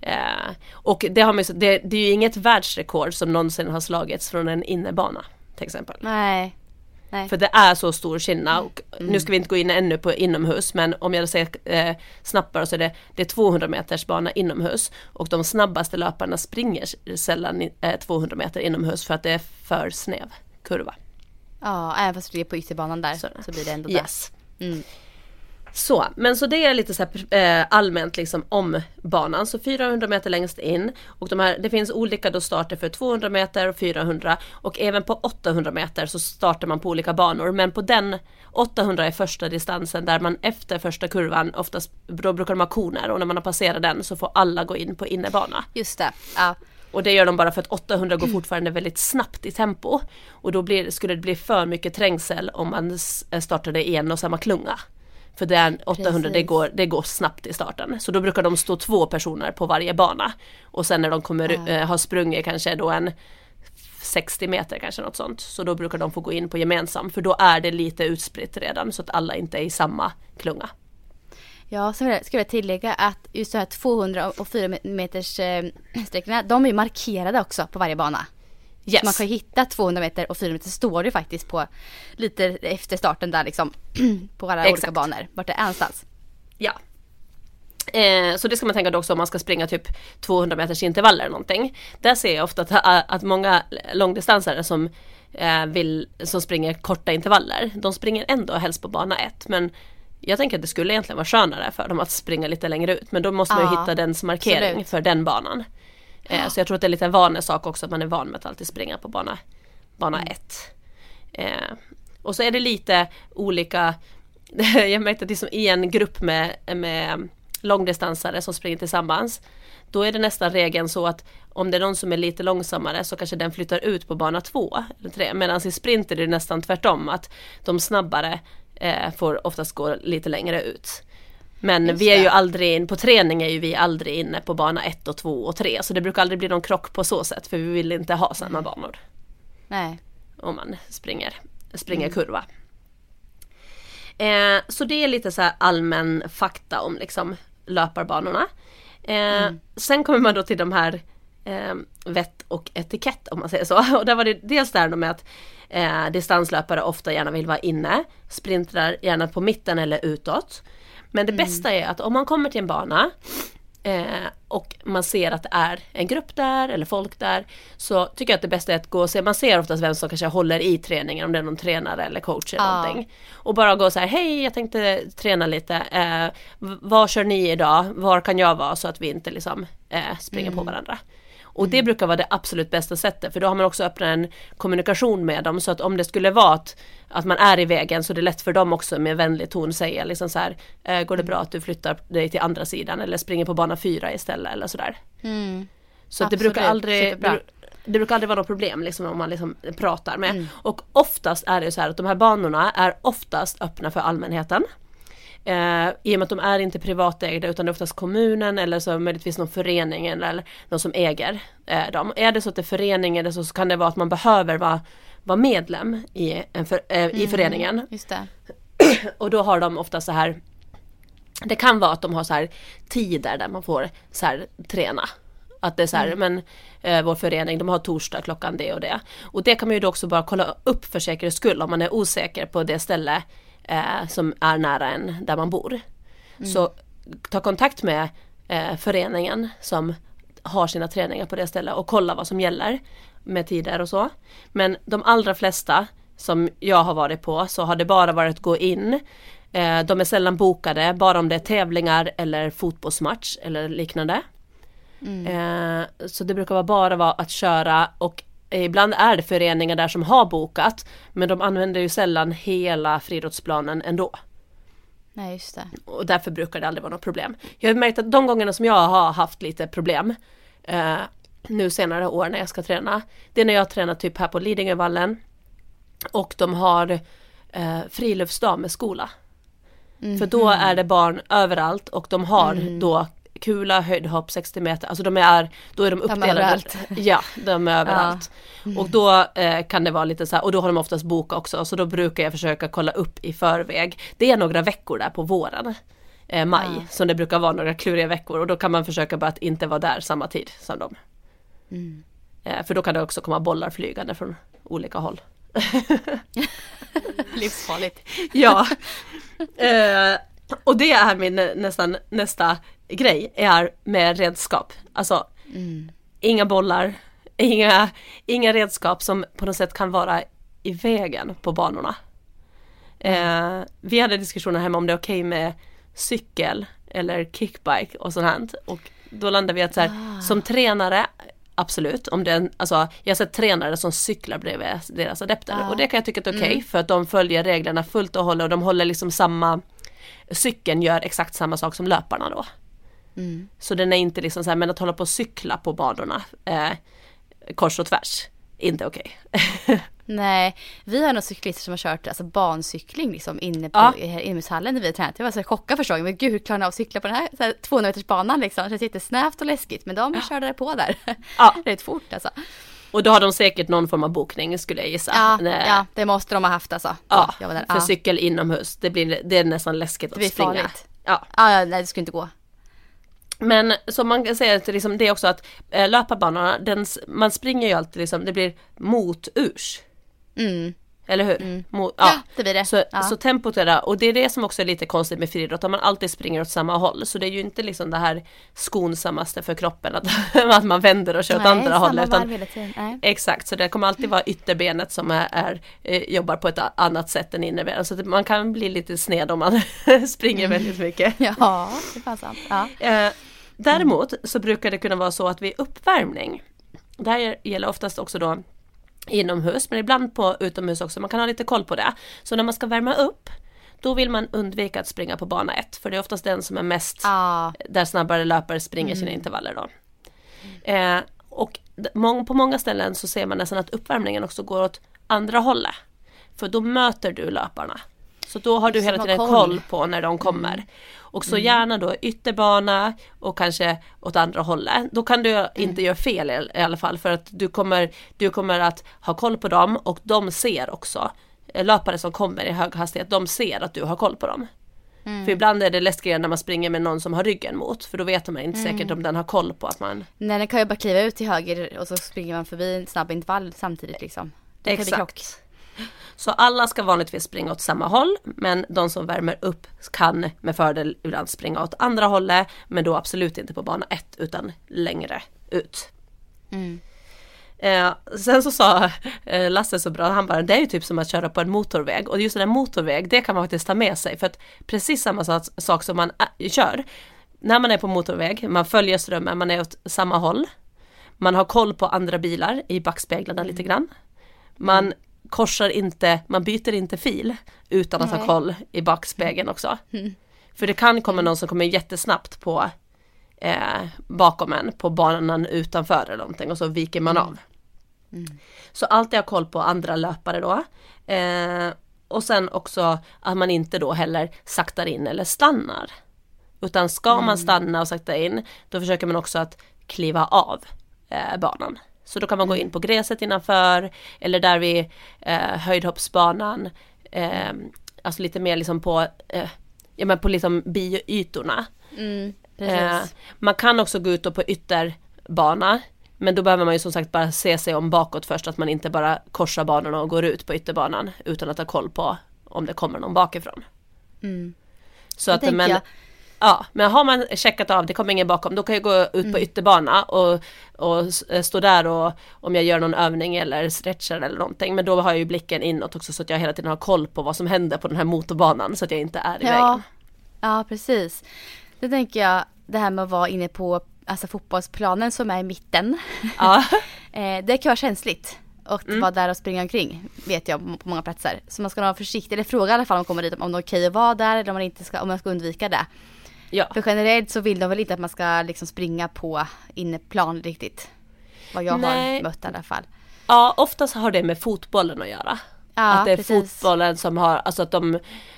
[SPEAKER 3] Eh, och det, har man, det, det är ju inget världsrekord som någonsin har slagits från en innebana till exempel.
[SPEAKER 2] Nej.
[SPEAKER 3] Nej. För det är så stor skillnad. Och mm. Nu ska vi inte gå in ännu på inomhus men om jag säger eh, snabbare så är det, det är 200 meters bana inomhus och de snabbaste löparna springer sällan eh, 200 meter inomhus för att det är för snäv kurva.
[SPEAKER 2] Ja, även fast det är på ytterbanan där så, så blir det ändå
[SPEAKER 3] yes. Mm. Så, men så det är lite så här, eh, allmänt liksom om banan. Så 400 meter längst in och de här, det finns olika då starter för 200 meter och 400 och även på 800 meter så startar man på olika banor. Men på den 800 är första distansen där man efter första kurvan oftast, då brukar de ha koner och när man har passerat den så får alla gå in på innebana.
[SPEAKER 2] Just det, ja.
[SPEAKER 3] Och det gör de bara för att 800 går fortfarande väldigt snabbt i tempo. Och då blir, skulle det bli för mycket trängsel om man startade i en och samma klunga. För det 800 det går, det går snabbt i starten. Så då brukar de stå två personer på varje bana. Och sen när de kommer ja. äh, ha sprungit kanske då en 60 meter kanske något sånt. Så då brukar de få gå in på gemensam för då är det lite utspritt redan så att alla inte är i samma klunga.
[SPEAKER 2] Ja, så ska jag tillägga att just de här 200 och 400 meters eh, sträckorna, de är markerade också på varje bana. Yes. Man kan hitta 200 meter och 400 meter står det faktiskt på lite efter starten där liksom på alla Exakt. olika banor vart det är någonstans.
[SPEAKER 3] Ja. Eh, så det ska man tänka då också om man ska springa typ 200 meters intervaller eller någonting. Där ser jag ofta att, att många långdistansare som, eh, vill, som springer korta intervaller, de springer ändå helst på bana 1 men jag tänker att det skulle egentligen vara skönare för dem att springa lite längre ut men då måste man ju hitta dens markering absolut. för den banan. Eh, så jag tror att det är lite en vanesak också att man är van med att alltid springa på bana, bana 1. Mm. Eh, och så är det lite olika, jag märkte att liksom i en grupp med, med långdistansare som springer tillsammans. Då är det nästan regeln så att om det är någon som är lite långsammare så kanske den flyttar ut på bana två eller tre. Medan i sprint är det nästan tvärtom att de snabbare eh, får oftast gå lite längre ut. Men
[SPEAKER 2] Just
[SPEAKER 3] vi är ju
[SPEAKER 2] det.
[SPEAKER 3] aldrig in, på träning är ju vi aldrig inne på bana ett och två och tre så det brukar aldrig bli någon krock på så sätt för vi vill inte ha samma banor
[SPEAKER 2] Nej.
[SPEAKER 3] om man springer, springer kurva. Eh, så det är lite så här allmän fakta om liksom löparbanorna. Eh, Sen kommer man då till de här eh, vett och etikett om man säger så. Och där var det dels där med att eh, distanslöpare ofta gärna vill vara inne, sprintrar gärna på mitten eller utåt. Men det bästa är att om man kommer till en bana eh, och man ser att det är en grupp där eller folk där så tycker jag att det bästa är att gå och se, man ser oftast vem som kanske håller i träningen om det är någon tränare eller coach eller
[SPEAKER 2] Ja.
[SPEAKER 3] någonting. Och bara gå så här, hej jag tänkte träna lite, eh, v- vad kör ni idag, var kan jag vara så att vi inte liksom eh, springer på varandra. Och det brukar vara det absolut bästa sättet för då har man också öppnat en kommunikation med dem så att om det skulle vara att, att man är i vägen så är det lätt för dem också med vänlig ton säga liksom så här, eh, går det bra att du flyttar dig till andra sidan eller springer på bana fyra istället eller sådär.
[SPEAKER 2] Mm.
[SPEAKER 3] Så att det brukar
[SPEAKER 2] Absolut,
[SPEAKER 3] aldrig det, brukar aldrig vara något problem liksom om man liksom pratar med. Och oftast är det så här att de här banorna är oftast öppna för allmänheten. Eh, I och med att de är inte privatägda utan det är oftast kommunen eller så möjligtvis någon förening eller någon som äger eh, dem. Är det så att det är förening eller så, så kan det vara att man behöver vara, vara medlem i, en för, eh, i föreningen. Och då har de ofta så här Det kan vara att de har så här tider där man får så här träna. Att det är så här, men eh, vår förening de har torsdag klockan det och det. Och det kan man ju då också bara kolla upp för säkerhets skull om man är osäker på det ställe eh, som är nära en där man bor. Så ta kontakt med eh, föreningen som har sina träningar på det stället och kolla vad som gäller med tider och så. Men de allra flesta som jag har varit på så har det bara varit att gå in. Eh, de är sällan bokade, bara om det är tävlingar eller fotbollsmatch eller liknande. Eh, så det brukar vara bara vara att köra och ibland är det föreningar där som har bokat men de använder ju sällan hela friidrottsplanen ändå.
[SPEAKER 2] Nej just det.
[SPEAKER 3] Och därför brukar det aldrig vara något problem. Jag har märkt att de gångerna som jag har haft lite problem eh, nu senare år när jag ska träna. Det är när jag tränar typ här på Lidingövallen och de har eh, friluftsdag med skola. För då är det barn överallt och de har då kula, höjdhopp, 60 meter, alltså de är, då är de
[SPEAKER 2] är
[SPEAKER 3] uppdelade.
[SPEAKER 2] överallt.
[SPEAKER 3] Ja, de är överallt. Och då eh, kan det vara lite så här, och då har de oftast bokat också, så då brukar jag försöka kolla upp i förväg. Det är några veckor där på våren, eh, maj,
[SPEAKER 2] Ja.
[SPEAKER 3] som det brukar vara några kluriga veckor och då kan man försöka bara att inte vara där samma tid som dem. Eh, för då kan det också komma bollar flygande från olika håll.
[SPEAKER 2] Livsfarligt.
[SPEAKER 3] Ja. eh, och det är min nä- nästan nästa grej, är med redskap. Alltså inga bollar, inga, inga redskap som på något sätt kan vara i vägen på banorna. Eh, vi hade diskussioner hemma om det är okej med cykel eller kickbike och sånt här. Och då landade vi att så här, som tränare Absolut, om det är en, alltså, jag har sett tränare som cyklar bredvid deras adepter
[SPEAKER 2] Ja.
[SPEAKER 3] och det kan jag tycka är okej för att de följer reglerna fullt och hållet och de håller liksom samma Cykeln gör exakt samma sak som löparna då.
[SPEAKER 2] Mm.
[SPEAKER 3] Så den är inte liksom så här, men att hålla på och cykla på banorna eh, kors och tvärs, inte okej.
[SPEAKER 2] Nej, vi har några cyklister som har kört alltså, bancykling liksom inne på
[SPEAKER 3] Ja.
[SPEAKER 2] ja. inomhushallen där vi har tränat. Jag var så chockad första gången. Men gud hur klarar ni av att cykla på den här, så här 200 meters banan liksom? Det känns jättesnävt och läskigt. Men de körde det på där.
[SPEAKER 3] Ja.
[SPEAKER 2] Rätt fort alltså.
[SPEAKER 3] Och då har de säkert någon form av bokning skulle jag gissa.
[SPEAKER 2] Ja, ja, det måste de ha haft alltså.
[SPEAKER 3] Ja,
[SPEAKER 2] där.
[SPEAKER 3] för
[SPEAKER 2] ja.
[SPEAKER 3] cykel inomhus, det, blir, det är nästan läskigt
[SPEAKER 2] Det blir
[SPEAKER 3] att springa.
[SPEAKER 2] farligt.
[SPEAKER 3] Ja.
[SPEAKER 2] Ja, ja, nej det skulle inte gå.
[SPEAKER 3] Men som man kan säga liksom, det är också att eh, löparbanorna, den, man springer ju alltid liksom, det blir mot urs.
[SPEAKER 2] Mm.
[SPEAKER 3] Eller hur? Mot,
[SPEAKER 2] Ja,
[SPEAKER 3] ja.
[SPEAKER 2] det blir det.
[SPEAKER 3] Så,
[SPEAKER 2] ja.
[SPEAKER 3] så tempot är där och det är det som också är lite konstigt med friidrott, att man alltid springer åt samma håll. Så det är ju inte liksom det här skonsammaste för kroppen att, att man vänder och kör åt andra hållet. Utan.
[SPEAKER 2] Nej.
[SPEAKER 3] exakt, så det kommer alltid vara ytterbenet som är, är, eh, jobbar på ett annat sätt än innerbenet. Så man kan bli lite sned om man springer väldigt mycket.
[SPEAKER 2] Ja, det är fan sant. Ja.
[SPEAKER 3] Eh, däremot så brukar det kunna vara så att vid uppvärmning, det här gäller oftast också då inomhus men ibland på utomhus också, man kan ha lite koll på det. Så när man ska värma upp då vill man undvika att springa på bana 1 för det är oftast den som är mest
[SPEAKER 2] Ja.
[SPEAKER 3] där snabbare löpare springer sina intervaller då. Eh, och på många ställen så ser man nästan att uppvärmningen också går åt andra hållet. För då möter du löparna. Så då har du hela tiden koll.
[SPEAKER 2] koll.
[SPEAKER 3] på när de kommer. Och så gärna då ytterbana och kanske åt andra hållet. Då kan du inte göra fel i, i alla fall för att du kommer, du kommer att ha koll på dem och de ser också eh, löpare som kommer i hög hastighet, de ser att du har koll på dem. För ibland är det läskigare när man springer med någon som har ryggen mot för då vet man inte säkert om den har koll på att man
[SPEAKER 2] Nej, den kan ju bara kliva ut till höger och så springer man förbi en snabb intervall samtidigt liksom. Det.
[SPEAKER 3] Exakt. Så alla ska vanligtvis springa åt samma håll men de som värmer upp kan med fördel ibland springa åt andra hållet men då absolut inte på bana 1 utan längre ut.
[SPEAKER 2] Mm.
[SPEAKER 3] Eh, sen så sa eh, Lasse så bra, han bara det är ju typ som att köra på en motorväg. Och just en motorväg det kan man faktiskt ta med sig för att precis samma sak, sak som man ä- kör. När man är på motorväg, man följer strömmen, man är åt samma håll. Man har koll på andra bilar i backspeglarna lite grann. Man korsar inte, man byter inte fil utan att ha
[SPEAKER 2] Nej.
[SPEAKER 3] koll i backspegeln också. För det kan komma någon som kommer jättesnabbt på eh, bakom en på banan utanför eller någonting och så viker man av. Så alltid ha koll på andra löpare då. Eh, och sen också att man inte då heller saktar in eller stannar. Utan ska man stanna och sakta in då försöker man också att kliva av eh, banan. Så då kan man gå in på gräset innanför eller där vid eh, höjdhoppsbanan. Eh, alltså lite mer liksom på, eh, ja men på liksom bioytorna.
[SPEAKER 2] Mm,
[SPEAKER 3] Eh, man kan också gå ut då på ytterbana. Men då behöver man ju som sagt bara se sig om bakåt först, att man inte bara korsar banorna och går ut på ytterbanan utan att ha koll på om det kommer någon bakifrån.
[SPEAKER 2] Mm.
[SPEAKER 3] Så
[SPEAKER 2] Det
[SPEAKER 3] att, men,
[SPEAKER 2] jag.
[SPEAKER 3] Ja, men har man checkat av, det kommer ingen bakom, då kan jag gå ut
[SPEAKER 2] Mm.
[SPEAKER 3] på ytterbana och, och eh, stå där och om jag gör någon övning eller stretchar eller någonting. Men då har jag ju blicken inåt också så att jag hela tiden har koll på vad som händer på den här motorbanan så att jag inte är i
[SPEAKER 2] Ja.
[SPEAKER 3] vägen.
[SPEAKER 2] ja, precis. Det tänker jag, det här med att vara inne på alltså, fotbollsplanen som är i mitten.
[SPEAKER 3] Ja.
[SPEAKER 2] Eh, det kan vara känsligt. Och
[SPEAKER 3] Mm.
[SPEAKER 2] vara där och springa omkring vet jag på många platser. Så man ska vara försiktig, eller fråga i alla fall om man kommer dit om det är okej att vara där eller om man, inte ska, om man ska undvika det.
[SPEAKER 3] Ja.
[SPEAKER 2] För generellt så vill de väl inte att man ska liksom springa på inneplan riktigt. Vad jag
[SPEAKER 3] Nej.
[SPEAKER 2] har mött i alla fall.
[SPEAKER 3] Ja, oftast har det med fotbollen att göra.
[SPEAKER 2] Ja,
[SPEAKER 3] att det är
[SPEAKER 2] precis.
[SPEAKER 3] fotbollen som har, alltså att de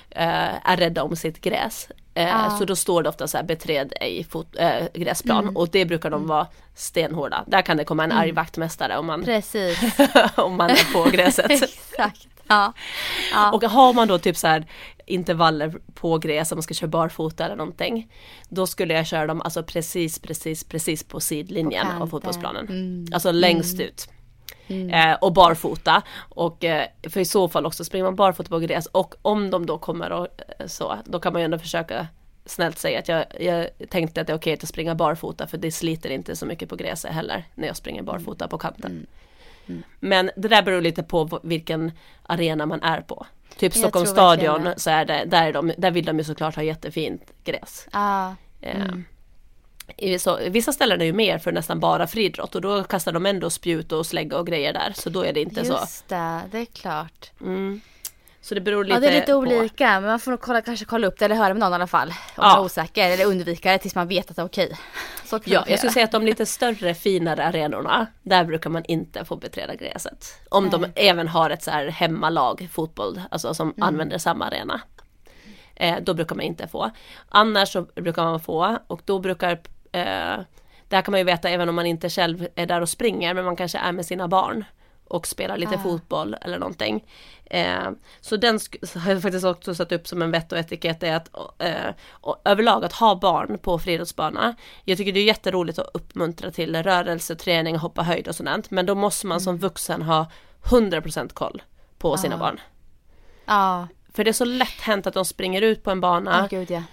[SPEAKER 3] eh, är rädda om sitt gräs. Eh,
[SPEAKER 2] Ja.
[SPEAKER 3] Så då står det ofta så här beträd ej fot, eh, gräsplan
[SPEAKER 2] Mm.
[SPEAKER 3] och det brukar de vara stenhårda. Där kan det komma en arg vaktmästare om man, om man är på gräset.
[SPEAKER 2] Exakt. Ja. ja.
[SPEAKER 3] Och har man då typ så här intervaller på gräs om man ska köra barfota eller någonting. Då skulle jag köra dem alltså precis, precis, precis på sidlinjen
[SPEAKER 2] På
[SPEAKER 3] av fotbollsplanen.
[SPEAKER 2] Mm.
[SPEAKER 3] Alltså längst ut. Eh, och barfota. Och eh, för i så fall också springer man barfota på gräs och om de då kommer och eh, så, då kan man ju ändå försöka snällt säga att jag, jag tänkte att det är okej att springa barfota för det sliter inte så mycket på gräset heller när jag springer barfota på kanten. Men det där beror lite på vilken arena man är på. Typ Stockholms stadion så är det, där, är de, där vill de ju såklart ha jättefint gräs.
[SPEAKER 2] Ja.
[SPEAKER 3] Eh, i så, vissa ställen är ju mer för nästan bara friidrott och då kastar de ändå spjut och slägga och grejer där så då är det inte så.
[SPEAKER 2] Just det, det är klart.
[SPEAKER 3] Mm. Så det beror lite
[SPEAKER 2] Ja det är lite
[SPEAKER 3] på.
[SPEAKER 2] olika men man får nog kolla, kanske kolla upp det eller höra med någon i alla fall. Om
[SPEAKER 3] Ja.
[SPEAKER 2] man är osäker eller undvika det tills man vet att det är okej. Så
[SPEAKER 3] Ja, jag skulle säga att de lite större finare arenorna, där brukar man inte få beträda gräset. Om de
[SPEAKER 2] Nej.
[SPEAKER 3] även har ett så här hemmalag fotboll, alltså som
[SPEAKER 2] Mm.
[SPEAKER 3] använder samma arena. Eh, då brukar man inte få. Annars så brukar man få och då brukar eh, där kan man ju veta även om man inte själv är där och springer men man kanske är med sina barn och spelar lite
[SPEAKER 2] Ah.
[SPEAKER 3] fotboll eller någonting. Eh, så den har jag faktiskt också satt upp som en vett och etikett är att eh, överlag att ha barn på friidrottsbana. Jag tycker det är jätteroligt att uppmuntra till rörelse, träning, hoppa höjd och sådant men då måste man som vuxen ha 100% koll på sina
[SPEAKER 2] Ah.
[SPEAKER 3] barn.
[SPEAKER 2] Ja,
[SPEAKER 3] För det är så lätt hänt att de springer ut på en bana
[SPEAKER 2] oh, gud ja.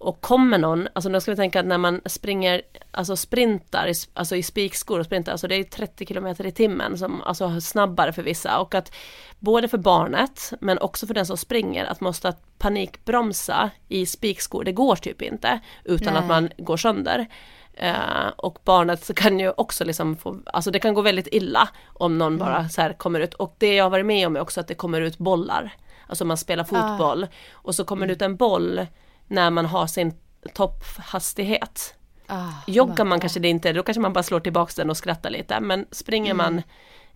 [SPEAKER 3] Och kommer någon, alltså då ska vi tänka att när man springer, alltså sprintar, alltså i spikskor och sprintar, alltså det är 30 km i timmen som, alltså snabbare för vissa och att både för barnet men också för den som springer att måste panikbromsa i spikskor, det går typ inte utan
[SPEAKER 2] Nej.
[SPEAKER 3] att man går sönder. Eh, och barnet kan ju också liksom få, alltså det kan gå väldigt illa om någon bara så här kommer ut och det jag har varit med om är också att det kommer ut bollar. Alltså man spelar fotboll och så kommer det ut en boll när man har sin topphastighet.
[SPEAKER 2] Ah,
[SPEAKER 3] Joggar man kanske det inte, då kanske man bara slår tillbaks den och skrattar lite. Men springer man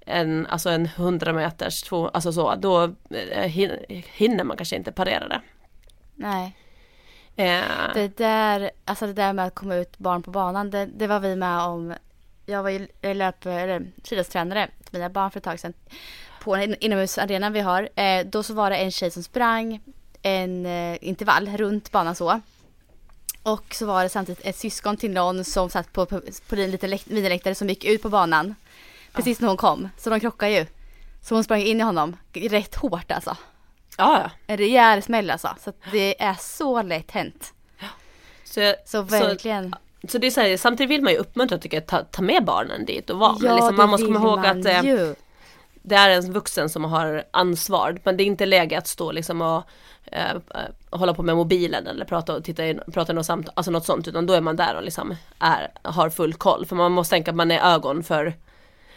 [SPEAKER 3] en, alltså en 100 meters, två, alltså så, då eh, hin- hinner man kanske inte parera det.
[SPEAKER 2] Nej.
[SPEAKER 3] Eh,
[SPEAKER 2] Det där, alltså det där med att komma ut barn på banan, det, det var vi med om. Jag var ju löp, eller friidrottstränare till mina barn för ett tag sedan. På en inomhusarena vi har. Eh, då så var det en tjej som sprang en eh, intervall runt banan så. Och så var det samtidigt ett syskon till någon som satt på, på, på en liten läkt- miniläktare som gick ut på banan. Precis när hon kom. Så de krockade ju. Så hon sprang in i honom rätt hårt alltså.
[SPEAKER 3] ja,
[SPEAKER 2] En rejäl smäll alltså. Så det är så lätt hänt.
[SPEAKER 3] så, jag-
[SPEAKER 2] Så verkligen.
[SPEAKER 3] Så det är så här, samtidigt vill man ju uppmuntra tycker jag, ta, ta med barnen dit och vara. men
[SPEAKER 2] Ja,
[SPEAKER 3] liksom,
[SPEAKER 2] det
[SPEAKER 3] man måste komma ihåg
[SPEAKER 2] man
[SPEAKER 3] att eh,
[SPEAKER 2] ju.
[SPEAKER 3] Det är en vuxen som har ansvar. Men det är inte läge att stå liksom och eh, hålla på med mobilen eller prata och titta i, prata i något samtal, alltså något sånt. Utan då är man där och liksom är, har full koll. För man måste tänka att man är ögon för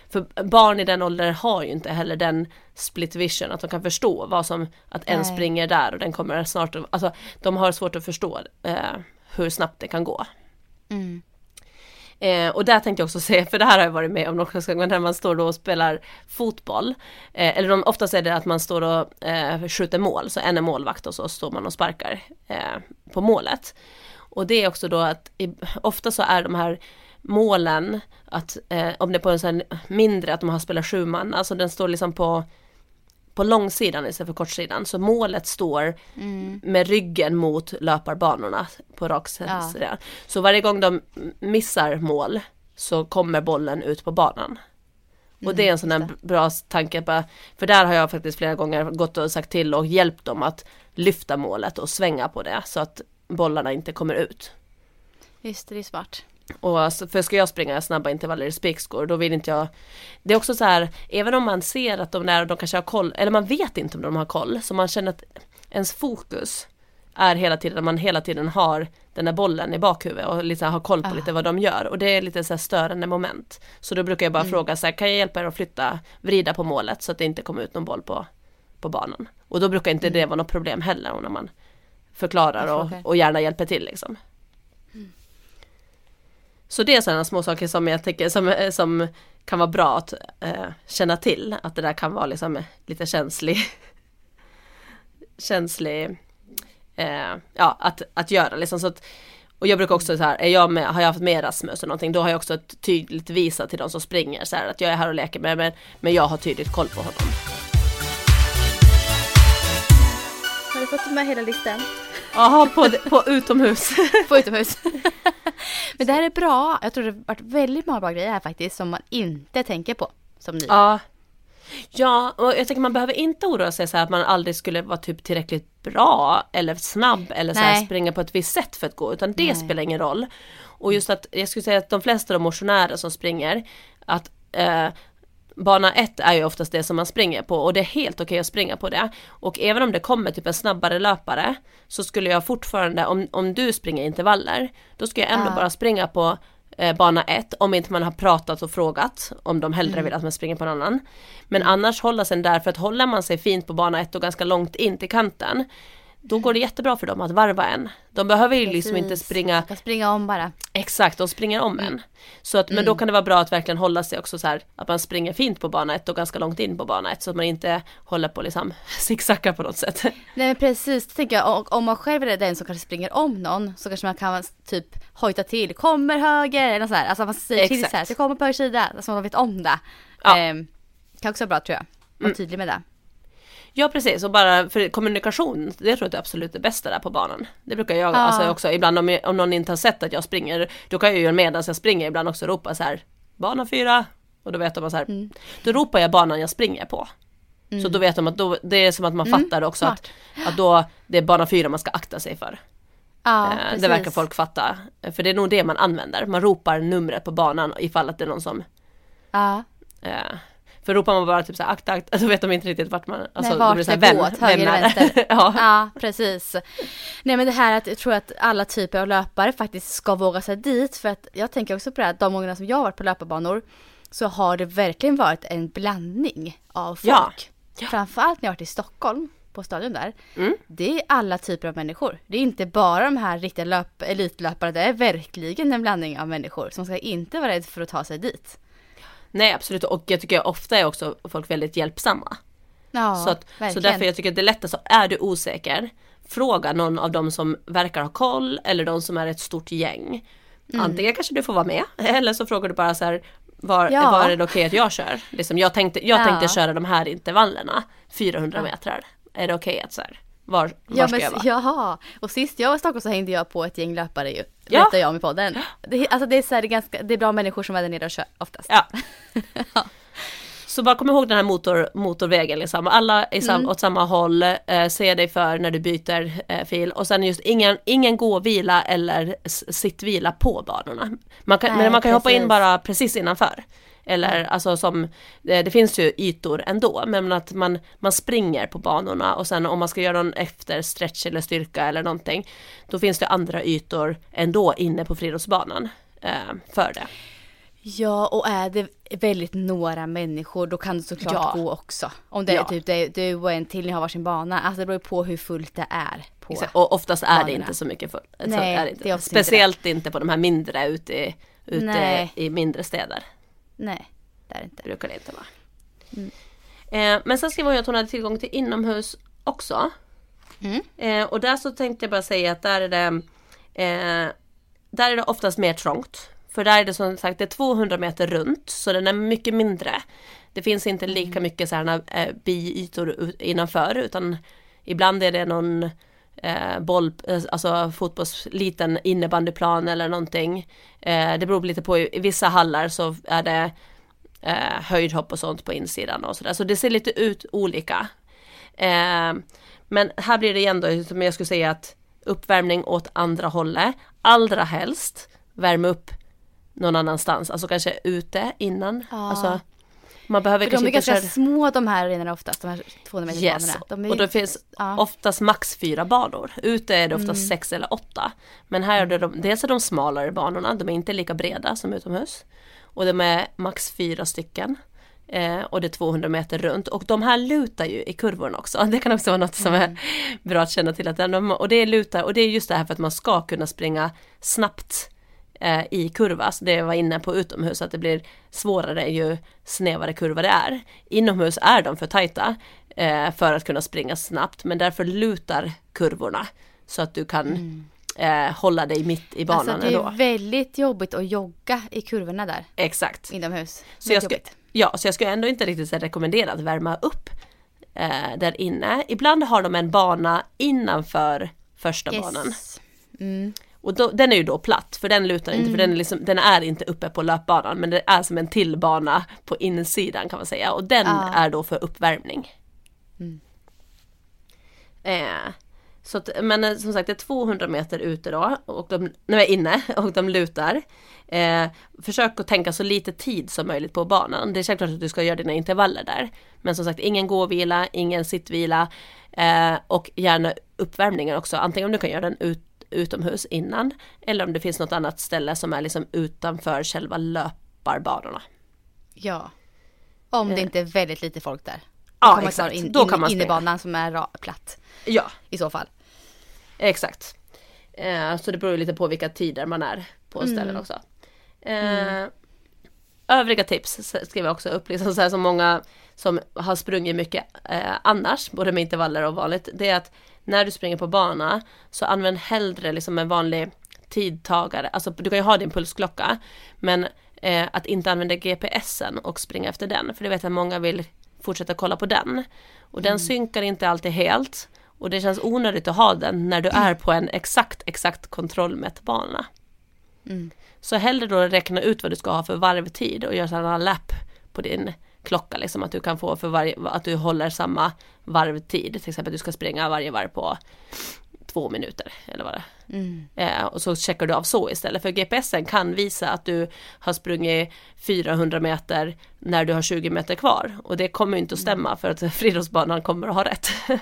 [SPEAKER 3] för barn i den åldern har ju inte heller den split vision att de kan förstå vad som, att en
[SPEAKER 2] Nej.
[SPEAKER 3] springer där och den kommer snart, alltså de har svårt att förstå eh, hur snabbt det kan gå.
[SPEAKER 2] Mm.
[SPEAKER 3] Eh, och där tänkte jag också säga, för det här har jag varit med om några när man står då och spelar fotboll. Eh, eller de, oftast är det att man står och eh, skjuter mål, så en är målvakt och så står man och sparkar eh, på målet. Och det är också då att i, ofta så är de här målen, att eh, om det är på en sån mindre, att de har spelat sju man, alltså den står liksom på på långsidan istället för kortsidan. Så målet står med ryggen mot löparbanorna på rak
[SPEAKER 2] Ja.
[SPEAKER 3] Så varje gång de missar mål så kommer bollen ut på banan. Och det är en sån här bra tanke, bara, för där har jag faktiskt flera gånger gått och sagt till och hjälpt dem att lyfta målet och svänga på det så att bollarna inte kommer ut.
[SPEAKER 2] Just det, det är smart.
[SPEAKER 3] Och för ska jag springa snabba intervaller i spikskor då vill inte jag Det är också så här Även om man ser att de där, de kanske har koll Eller man vet inte om de har koll Så man känner att ens fokus Är hela tiden, man hela tiden har Den där bollen i bakhuvudet och lite har koll på
[SPEAKER 2] Ah.
[SPEAKER 3] lite vad de gör. Och det är lite så här störande moment. Så då brukar jag bara fråga så här, Kan jag hjälpa er att flytta Vrida på målet så att det inte kommer ut någon boll på På banan? Och då brukar inte det vara något problem heller när man Förklarar och, och gärna hjälper till liksom så det är sådana små saker som jag tycker som, eh, som kan vara bra att eh, känna till. Att det där kan vara liksom lite känslig känslig eh, ja, att, att göra liksom. Så att, och jag brukar också så här, är jag med, har jag haft med Rasmus och någonting, då har jag också ett tydligt visat till de som springer så här, att jag är här och leker med men, men jag har tydligt koll på honom.
[SPEAKER 2] Har du fått med hela listan?
[SPEAKER 3] Jaha, på, på utomhus.
[SPEAKER 2] På utomhus. Men det här är bra. Jag tror det har varit väldigt många bra grejer här faktiskt som man inte tänker på. Som ni.
[SPEAKER 3] Ja. Ja, och jag tänker man behöver inte oroa sig så här att man aldrig skulle vara typ tillräckligt bra eller snabb eller så
[SPEAKER 2] Nej.
[SPEAKER 3] springa på ett visst sätt för att gå utan det
[SPEAKER 2] Nej.
[SPEAKER 3] spelar ingen roll. Och just att jag skulle säga att de flesta av motionärer som springer att eh, Bana 1 är ju oftast det som man springer på och det är helt okej att springa på det. Och även om det kommer typ en snabbare löpare så skulle jag fortfarande, om, om du springer intervaller, då ska jag ändå
[SPEAKER 2] Ja.
[SPEAKER 3] bara springa på eh, bana 1 om inte man har pratat och frågat om de hellre vill att man springer på en annan. Men annars hålla sig där för att håller man sig fint på bana 1 och ganska långt in till kanten då går det jättebra för dem att varva en. De behöver ju liksom inte
[SPEAKER 2] Precis.
[SPEAKER 3] springa
[SPEAKER 2] Jag ska springa om bara.
[SPEAKER 3] Exakt, de springer om en. Så att, men då kan det vara bra att verkligen hålla sig också så här att man springer fint på bana 1 och ganska långt in på bana 1 så att man inte håller på liksom zigzacka på något sätt.
[SPEAKER 2] Nej men precis, det tänker jag. Och om man själv är den som kanske springer om någon så kanske man kan typ hojta till. Kommer höger eller så här. Alltså man säger till så här. Så kommer på höger sida. Så man vet om det.
[SPEAKER 3] Ja.
[SPEAKER 2] Ehm, kan också vara bra tror jag. Var tydlig med det.
[SPEAKER 3] Ja precis, och bara för kommunikation, det tror jag är absolut det bästa där på banan. Det brukar jag
[SPEAKER 2] Ja.
[SPEAKER 3] alltså också, ibland om, om någon inte har sett att jag springer, då kan jag ju medan jag springer ibland också ropa så här, bana fyra, och då vet de så här,
[SPEAKER 2] Mm.
[SPEAKER 3] då ropar jag banan jag springer på. Så då vet de att då, det är som att man fattar också att, att då det är bana fyra man ska akta sig för.
[SPEAKER 2] Ja,
[SPEAKER 3] Eh, det verkar folk fatta. För det är nog det man använder. Man ropar numret på banan ifall att det är någon som
[SPEAKER 2] Ja.
[SPEAKER 3] eh, för ropar man bara typ såhär akta, akta, då vet de inte riktigt vart man, alltså
[SPEAKER 2] Nej, vart
[SPEAKER 3] det såhär,
[SPEAKER 2] går,
[SPEAKER 3] vem,
[SPEAKER 2] åt höger
[SPEAKER 3] vem är
[SPEAKER 2] vänster.
[SPEAKER 3] ja.
[SPEAKER 2] Ja, precis. Nej men det här att jag tror att alla typer av löpare faktiskt ska våga sig dit. För att jag tänker också på det här, de gångerna som jag har varit på löparbanor så har det verkligen varit en blandning av folk.
[SPEAKER 3] Ja. Ja.
[SPEAKER 2] Framförallt när jag har varit i Stockholm på stadion där.
[SPEAKER 3] Mm.
[SPEAKER 2] Det är alla typer av människor. Det är inte bara de här riktiga löp, elitlöparna, det är verkligen en blandning av människor som ska inte vara rädd för att ta sig dit.
[SPEAKER 3] Nej absolut och jag tycker ofta är också folk väldigt hjälpsamma.
[SPEAKER 2] Ja,
[SPEAKER 3] så, att, så därför jag tycker att det är lättast, är du osäker, fråga någon av dem som verkar ha koll eller de som är ett stort gäng.
[SPEAKER 2] Mm.
[SPEAKER 3] Antingen kanske du får vara med eller så frågar du bara så här var,
[SPEAKER 2] Ja.
[SPEAKER 3] var är det okej att jag kör? Liksom, jag tänkte, jag
[SPEAKER 2] Ja.
[SPEAKER 3] tänkte köra de här intervallerna, 400
[SPEAKER 2] Ja.
[SPEAKER 3] meter. Är det okej att så här, var, var
[SPEAKER 2] Ja,
[SPEAKER 3] ska jag vara?
[SPEAKER 2] jaha, och sist jag var i Stockholm så hängde jag på ett gäng löpare ju.
[SPEAKER 3] Ja.
[SPEAKER 2] Berättade jag om i podden. Det, alltså det är, så här, det, är ganska, det är bra människor som är där nere och kör oftast.
[SPEAKER 3] Ja. Så bara kom ihåg den här motor, motorvägen liksom. Alla är sam,
[SPEAKER 2] Mm.
[SPEAKER 3] åt samma håll, eh, se dig för när du byter eh, fil och sen just ingen, ingen gåvila eller sittvila på banorna. Man kan,
[SPEAKER 2] Nej,
[SPEAKER 3] men man kan hoppa in
[SPEAKER 2] precis.
[SPEAKER 3] bara precis innanför. Eller alltså som, det, det finns ju ytor ändå men att man, man springer på banorna och sen om man ska göra någon efter stretch eller styrka eller någonting då finns det andra ytor ändå inne på friidrottsbanan eh, för det.
[SPEAKER 2] Ja, och är det väldigt några människor då kan det såklart
[SPEAKER 3] Ja.
[SPEAKER 2] gå också. Om det är
[SPEAKER 3] Ja.
[SPEAKER 2] typ det, du och en till, ni har varsin bana. Alltså det beror på hur fullt det är. På.
[SPEAKER 3] Exakt, Och oftast är det
[SPEAKER 2] banorna.
[SPEAKER 3] inte så mycket full. så
[SPEAKER 2] Nej,
[SPEAKER 3] är det inte.
[SPEAKER 2] det är inte
[SPEAKER 3] Speciellt inte, på de här mindre ute, ute i mindre städer.
[SPEAKER 2] Nej, det är det inte.
[SPEAKER 3] Brukar det inte vara.
[SPEAKER 2] Mm.
[SPEAKER 3] Eh, men sen skrev hon ju att hon hade tillgång till inomhus också.
[SPEAKER 2] Mm.
[SPEAKER 3] Eh, och där så tänkte jag bara säga att där är det eh, Där är det oftast mer trångt. För där är det som sagt det är 200 meter runt så den är mycket mindre. Det finns inte lika mycket sådana eh, biytor innanför utan ibland är det någon eh, boll, eh, alltså fotbolls, liten innebandyplan eller någonting. Eh, det beror lite på, i, i vissa hallar så är det eh, höjdhopp och sånt på insidan och sådär. Så det ser lite ut olika. Eh, men här blir det igen då, som jag skulle säga att uppvärmning åt andra hållet. Allra helst värma upp någon annanstans, alltså kanske ute innan.
[SPEAKER 2] Ja.
[SPEAKER 3] Alltså, man behöver
[SPEAKER 2] För de är ganska
[SPEAKER 3] köra...
[SPEAKER 2] små de här arenorna oftast, de här 200 meters
[SPEAKER 3] Yes,
[SPEAKER 2] banorna.
[SPEAKER 3] Och då finns
[SPEAKER 2] ja.
[SPEAKER 3] oftast max fyra banor. Ute är det oftast
[SPEAKER 2] Mm.
[SPEAKER 3] sex eller åtta. Men här är det de, dels är de smalare banorna, de är inte lika breda som utomhus. Och de är max fyra stycken. Eh, och det är 200 meter runt och de här lutar ju i kurvorna också. Det kan också vara något som
[SPEAKER 2] Mm.
[SPEAKER 3] är bra att känna till. Att de, och det lutar och det är just det här för att man ska kunna springa snabbt eh, i kurva. Så det jag var inne på utomhus att det blir svårare ju snävare kurva det är. Inomhus är de för tajta eh, för att kunna springa snabbt men därför lutar kurvorna så att du kan eh, hålla dig mitt i banan
[SPEAKER 2] Mm. Alltså det är väldigt jobbigt att jogga i kurvorna där
[SPEAKER 3] Exakt.
[SPEAKER 2] inomhus.
[SPEAKER 3] Så jag, ska, ja, så jag skulle ändå inte riktigt rekommendera att värma upp eh, där inne. Ibland har de en bana innanför första banan.
[SPEAKER 2] Yes. Mm.
[SPEAKER 3] Och då, den är ju då platt för den lutar inte för den är, liksom, den är inte uppe på löpbanan men det är som en till bana på insidan kan man säga och den
[SPEAKER 2] Ja.
[SPEAKER 3] är då för uppvärmning.
[SPEAKER 2] Mm.
[SPEAKER 3] Eh, så att, men eh, som sagt det är 200 meter ute då och de, nu är jag inne och de lutar. Eh, försök att tänka så lite tid som möjligt på banan. Det är självklart att du ska göra dina intervaller där. Men som sagt ingen gåvila, ingen sittvila eh, och gärna uppvärmningen också. Antingen om du kan göra den ut, utomhus innan eller om det finns något annat ställe som är liksom utanför själva löparbanorna.
[SPEAKER 2] Ja. Om det
[SPEAKER 3] Eh.
[SPEAKER 2] inte är väldigt lite folk där.
[SPEAKER 3] Ja, exakt.
[SPEAKER 2] in,
[SPEAKER 3] Då kan man springa.
[SPEAKER 2] innebanan som är platt
[SPEAKER 3] Ja,
[SPEAKER 2] i så fall.
[SPEAKER 3] Exakt. Eh, så det beror lite på vilka tider man är på
[SPEAKER 2] Mm.
[SPEAKER 3] ställen också. Eh, Övriga tips skriver jag också upp, liksom så här som många som har sprungit mycket eh, annars, både med intervaller och vanligt, det är att när du springer på bana så använd hellre liksom en vanlig tidtagare, alltså du kan ju ha din pulsklocka, men eh, att inte använda GPSen och springa efter den, för det vet jag att många vill fortsätta kolla på den. Och den synkar inte alltid helt och det känns onödigt att ha den när du är på en exakt, exakt kontrollmätbana.
[SPEAKER 2] Mm.
[SPEAKER 3] Så hellre då räkna ut vad du ska ha för varvtid och göra sådana lapp på din klocka, liksom att du kan få för varje, att du håller samma varvtid. Till exempel att du ska springa varje varv på två minuter eller vad det.
[SPEAKER 2] Mm.
[SPEAKER 3] Eh, och så checkar du av så istället. För GPSen kan visa att du har sprungit 400 meter när du har 20 meter kvar. Och det kommer ju inte att stämma för att friidrottsbanan kommer att ha rätt.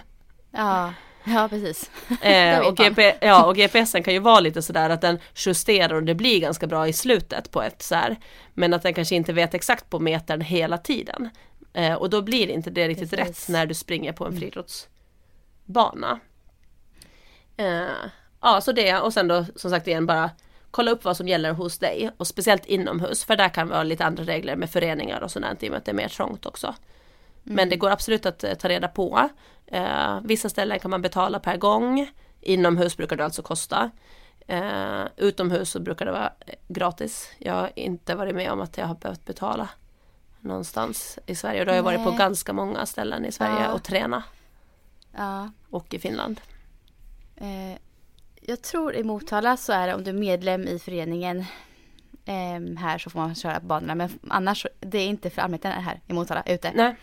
[SPEAKER 2] Ja, ja precis.
[SPEAKER 3] Eh, och. GP, ja, och GPSen kan ju vara lite sådär att den justerar och det blir ganska bra i slutet på ett så här. Men att den kanske inte vet exakt på metern hela tiden. Eh, och då blir inte det riktigt
[SPEAKER 2] Precis.
[SPEAKER 3] rätt när du springer på en friidrottsbana. bana. Eh, ja, så det och sen då som sagt igen bara kolla upp vad som gäller hos dig och speciellt inomhus för där kan vi ha lite andra regler med föreningar och sådant i och med att det är mer trångt också. Mm. Men det går absolut att eh, ta reda på. Eh, vissa ställen kan man betala per gång. Inomhus brukar det alltså kosta. Eh, utomhus så brukar det vara gratis. Jag har inte varit med om att jag har behövt betala någonstans i Sverige. Och då har jag varit på ganska många ställen i Sverige ja. och träna.
[SPEAKER 2] Ja.
[SPEAKER 3] Och i Finland.
[SPEAKER 2] Eh, jag tror i Motala så är det om du är medlem i föreningen eh, här så får man köra på banorna. Men annars, det är inte för allmänheten här i Motala ute.
[SPEAKER 3] Nej.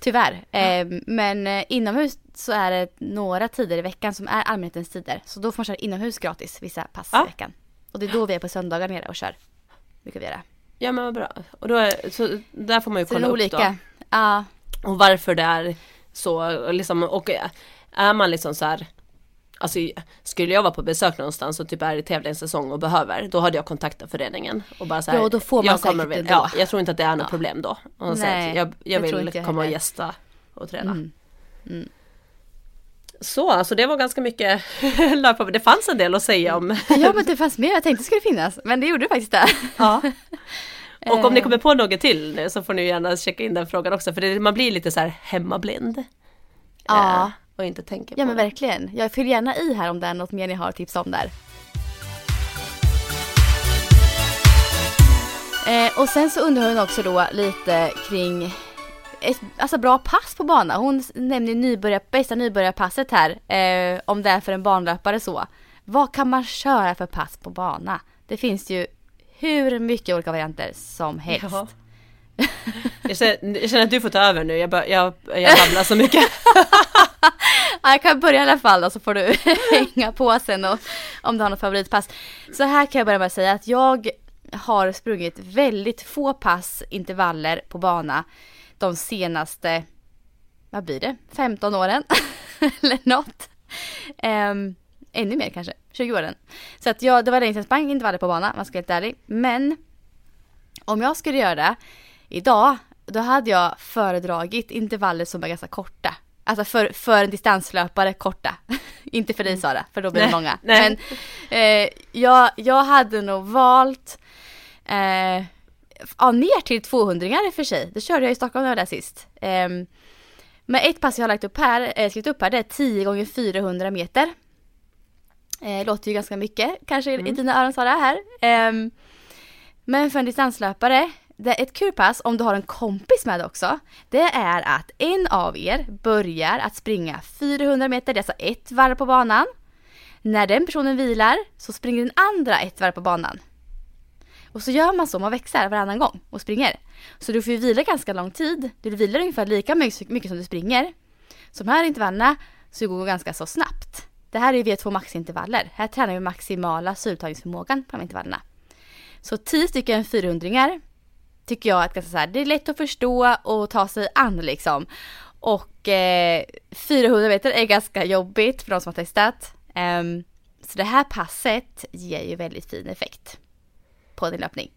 [SPEAKER 2] Tyvärr. Eh, men eh, inomhus så är det några tider i veckan som är allmänhetens tider. Så då får man köra inomhus gratis vissa pass ja. i veckan. Och det är då vi är på söndagar nere och kör. Brukar vi göra.
[SPEAKER 3] Ja men vad bra. Och då är, så där får man ju kolla upp olika. då.
[SPEAKER 2] Ja.
[SPEAKER 3] Och varför det är så liksom, och är man liksom så här Alltså skulle jag vara på besök någonstans och typ är i tävlingssäsong och behöver, då hade jag kontaktat föreningen och bara så
[SPEAKER 2] här, Ja, då får man
[SPEAKER 3] jag
[SPEAKER 2] kommer,
[SPEAKER 3] säkert ändå. Ja, jag tror inte att det är något ja. problem då. Och Nej, jag, jag vill jag komma och gästa och träna. Mm. Mm. Så, alltså det var ganska mycket Det fanns en del att säga om.
[SPEAKER 2] Ja, men det fanns mer jag tänkte skulle finnas. Men det gjorde det faktiskt det.
[SPEAKER 3] Ja. Och om ni kommer på något till nu så får ni gärna checka in den frågan också. För det, man blir lite så här hemmablind.
[SPEAKER 2] Ja.
[SPEAKER 3] Och inte tänker på
[SPEAKER 2] Ja men det. verkligen. Jag fyller gärna i här om det är något mer ni har tips om där. Eh, och sen så undrar hon också då lite kring ett alltså bra pass på bana. Hon nämner nybörjar, bästa nybörjarpasset här. Eh, om det är för en banlöpare så. Vad kan man köra för pass på bana? Det finns ju hur mycket olika varianter som helst. Ja.
[SPEAKER 3] Jag känner, jag känner, att du får ta över nu, jag, jag, jag babblar så mycket.
[SPEAKER 2] ja, jag kan börja i alla fall då, så får du hänga på sen och, om du har något favoritpass. Så här kan jag börja med att säga att jag har sprungit väldigt få pass, intervaller på bana de senaste, vad blir det, 15 åren eller något. Um, ännu mer kanske, 20 åren. Så att jag, det var länge sedan jag sprang intervaller på bana, man ska vara helt ärlig. Men om jag skulle göra det idag, då hade jag föredragit intervaller som är ganska korta. Alltså för, för en distanslöpare korta. Inte för dig mm. Sara, för då blir det långa. Men eh, jag, jag hade nog valt eh, ja, ner till 200 i och för sig. Det körde jag i Stockholm när jag var där sist. Eh, men ett pass jag har lagt upp här, eh, skrivit upp här, det är 10 gånger 400 meter. Eh, låter ju ganska mycket kanske mm. i dina öron Sara här. Eh, men för en distanslöpare det ett kul pass om du har en kompis med också. Det är att en av er börjar att springa 400 meter, det är alltså ett varv på banan. När den personen vilar så springer den andra ett varv på banan. Och så gör man så, man växlar varannan gång och springer. Så du får ju vila ganska lång tid. Du vilar ungefär lika mycket som du springer. Så de här intervallerna så går ganska så snabbt. Det här är ju V2 maxintervaller. Här tränar vi maximala syreupptagningsförmågan på de intervallerna. Så 10 stycken 400 tycker jag att ganska så här, det är lätt att förstå och ta sig an liksom. Och eh, 400 meter är ganska jobbigt för de som har testat. Um, så det här passet ger ju väldigt fin effekt på din löpning.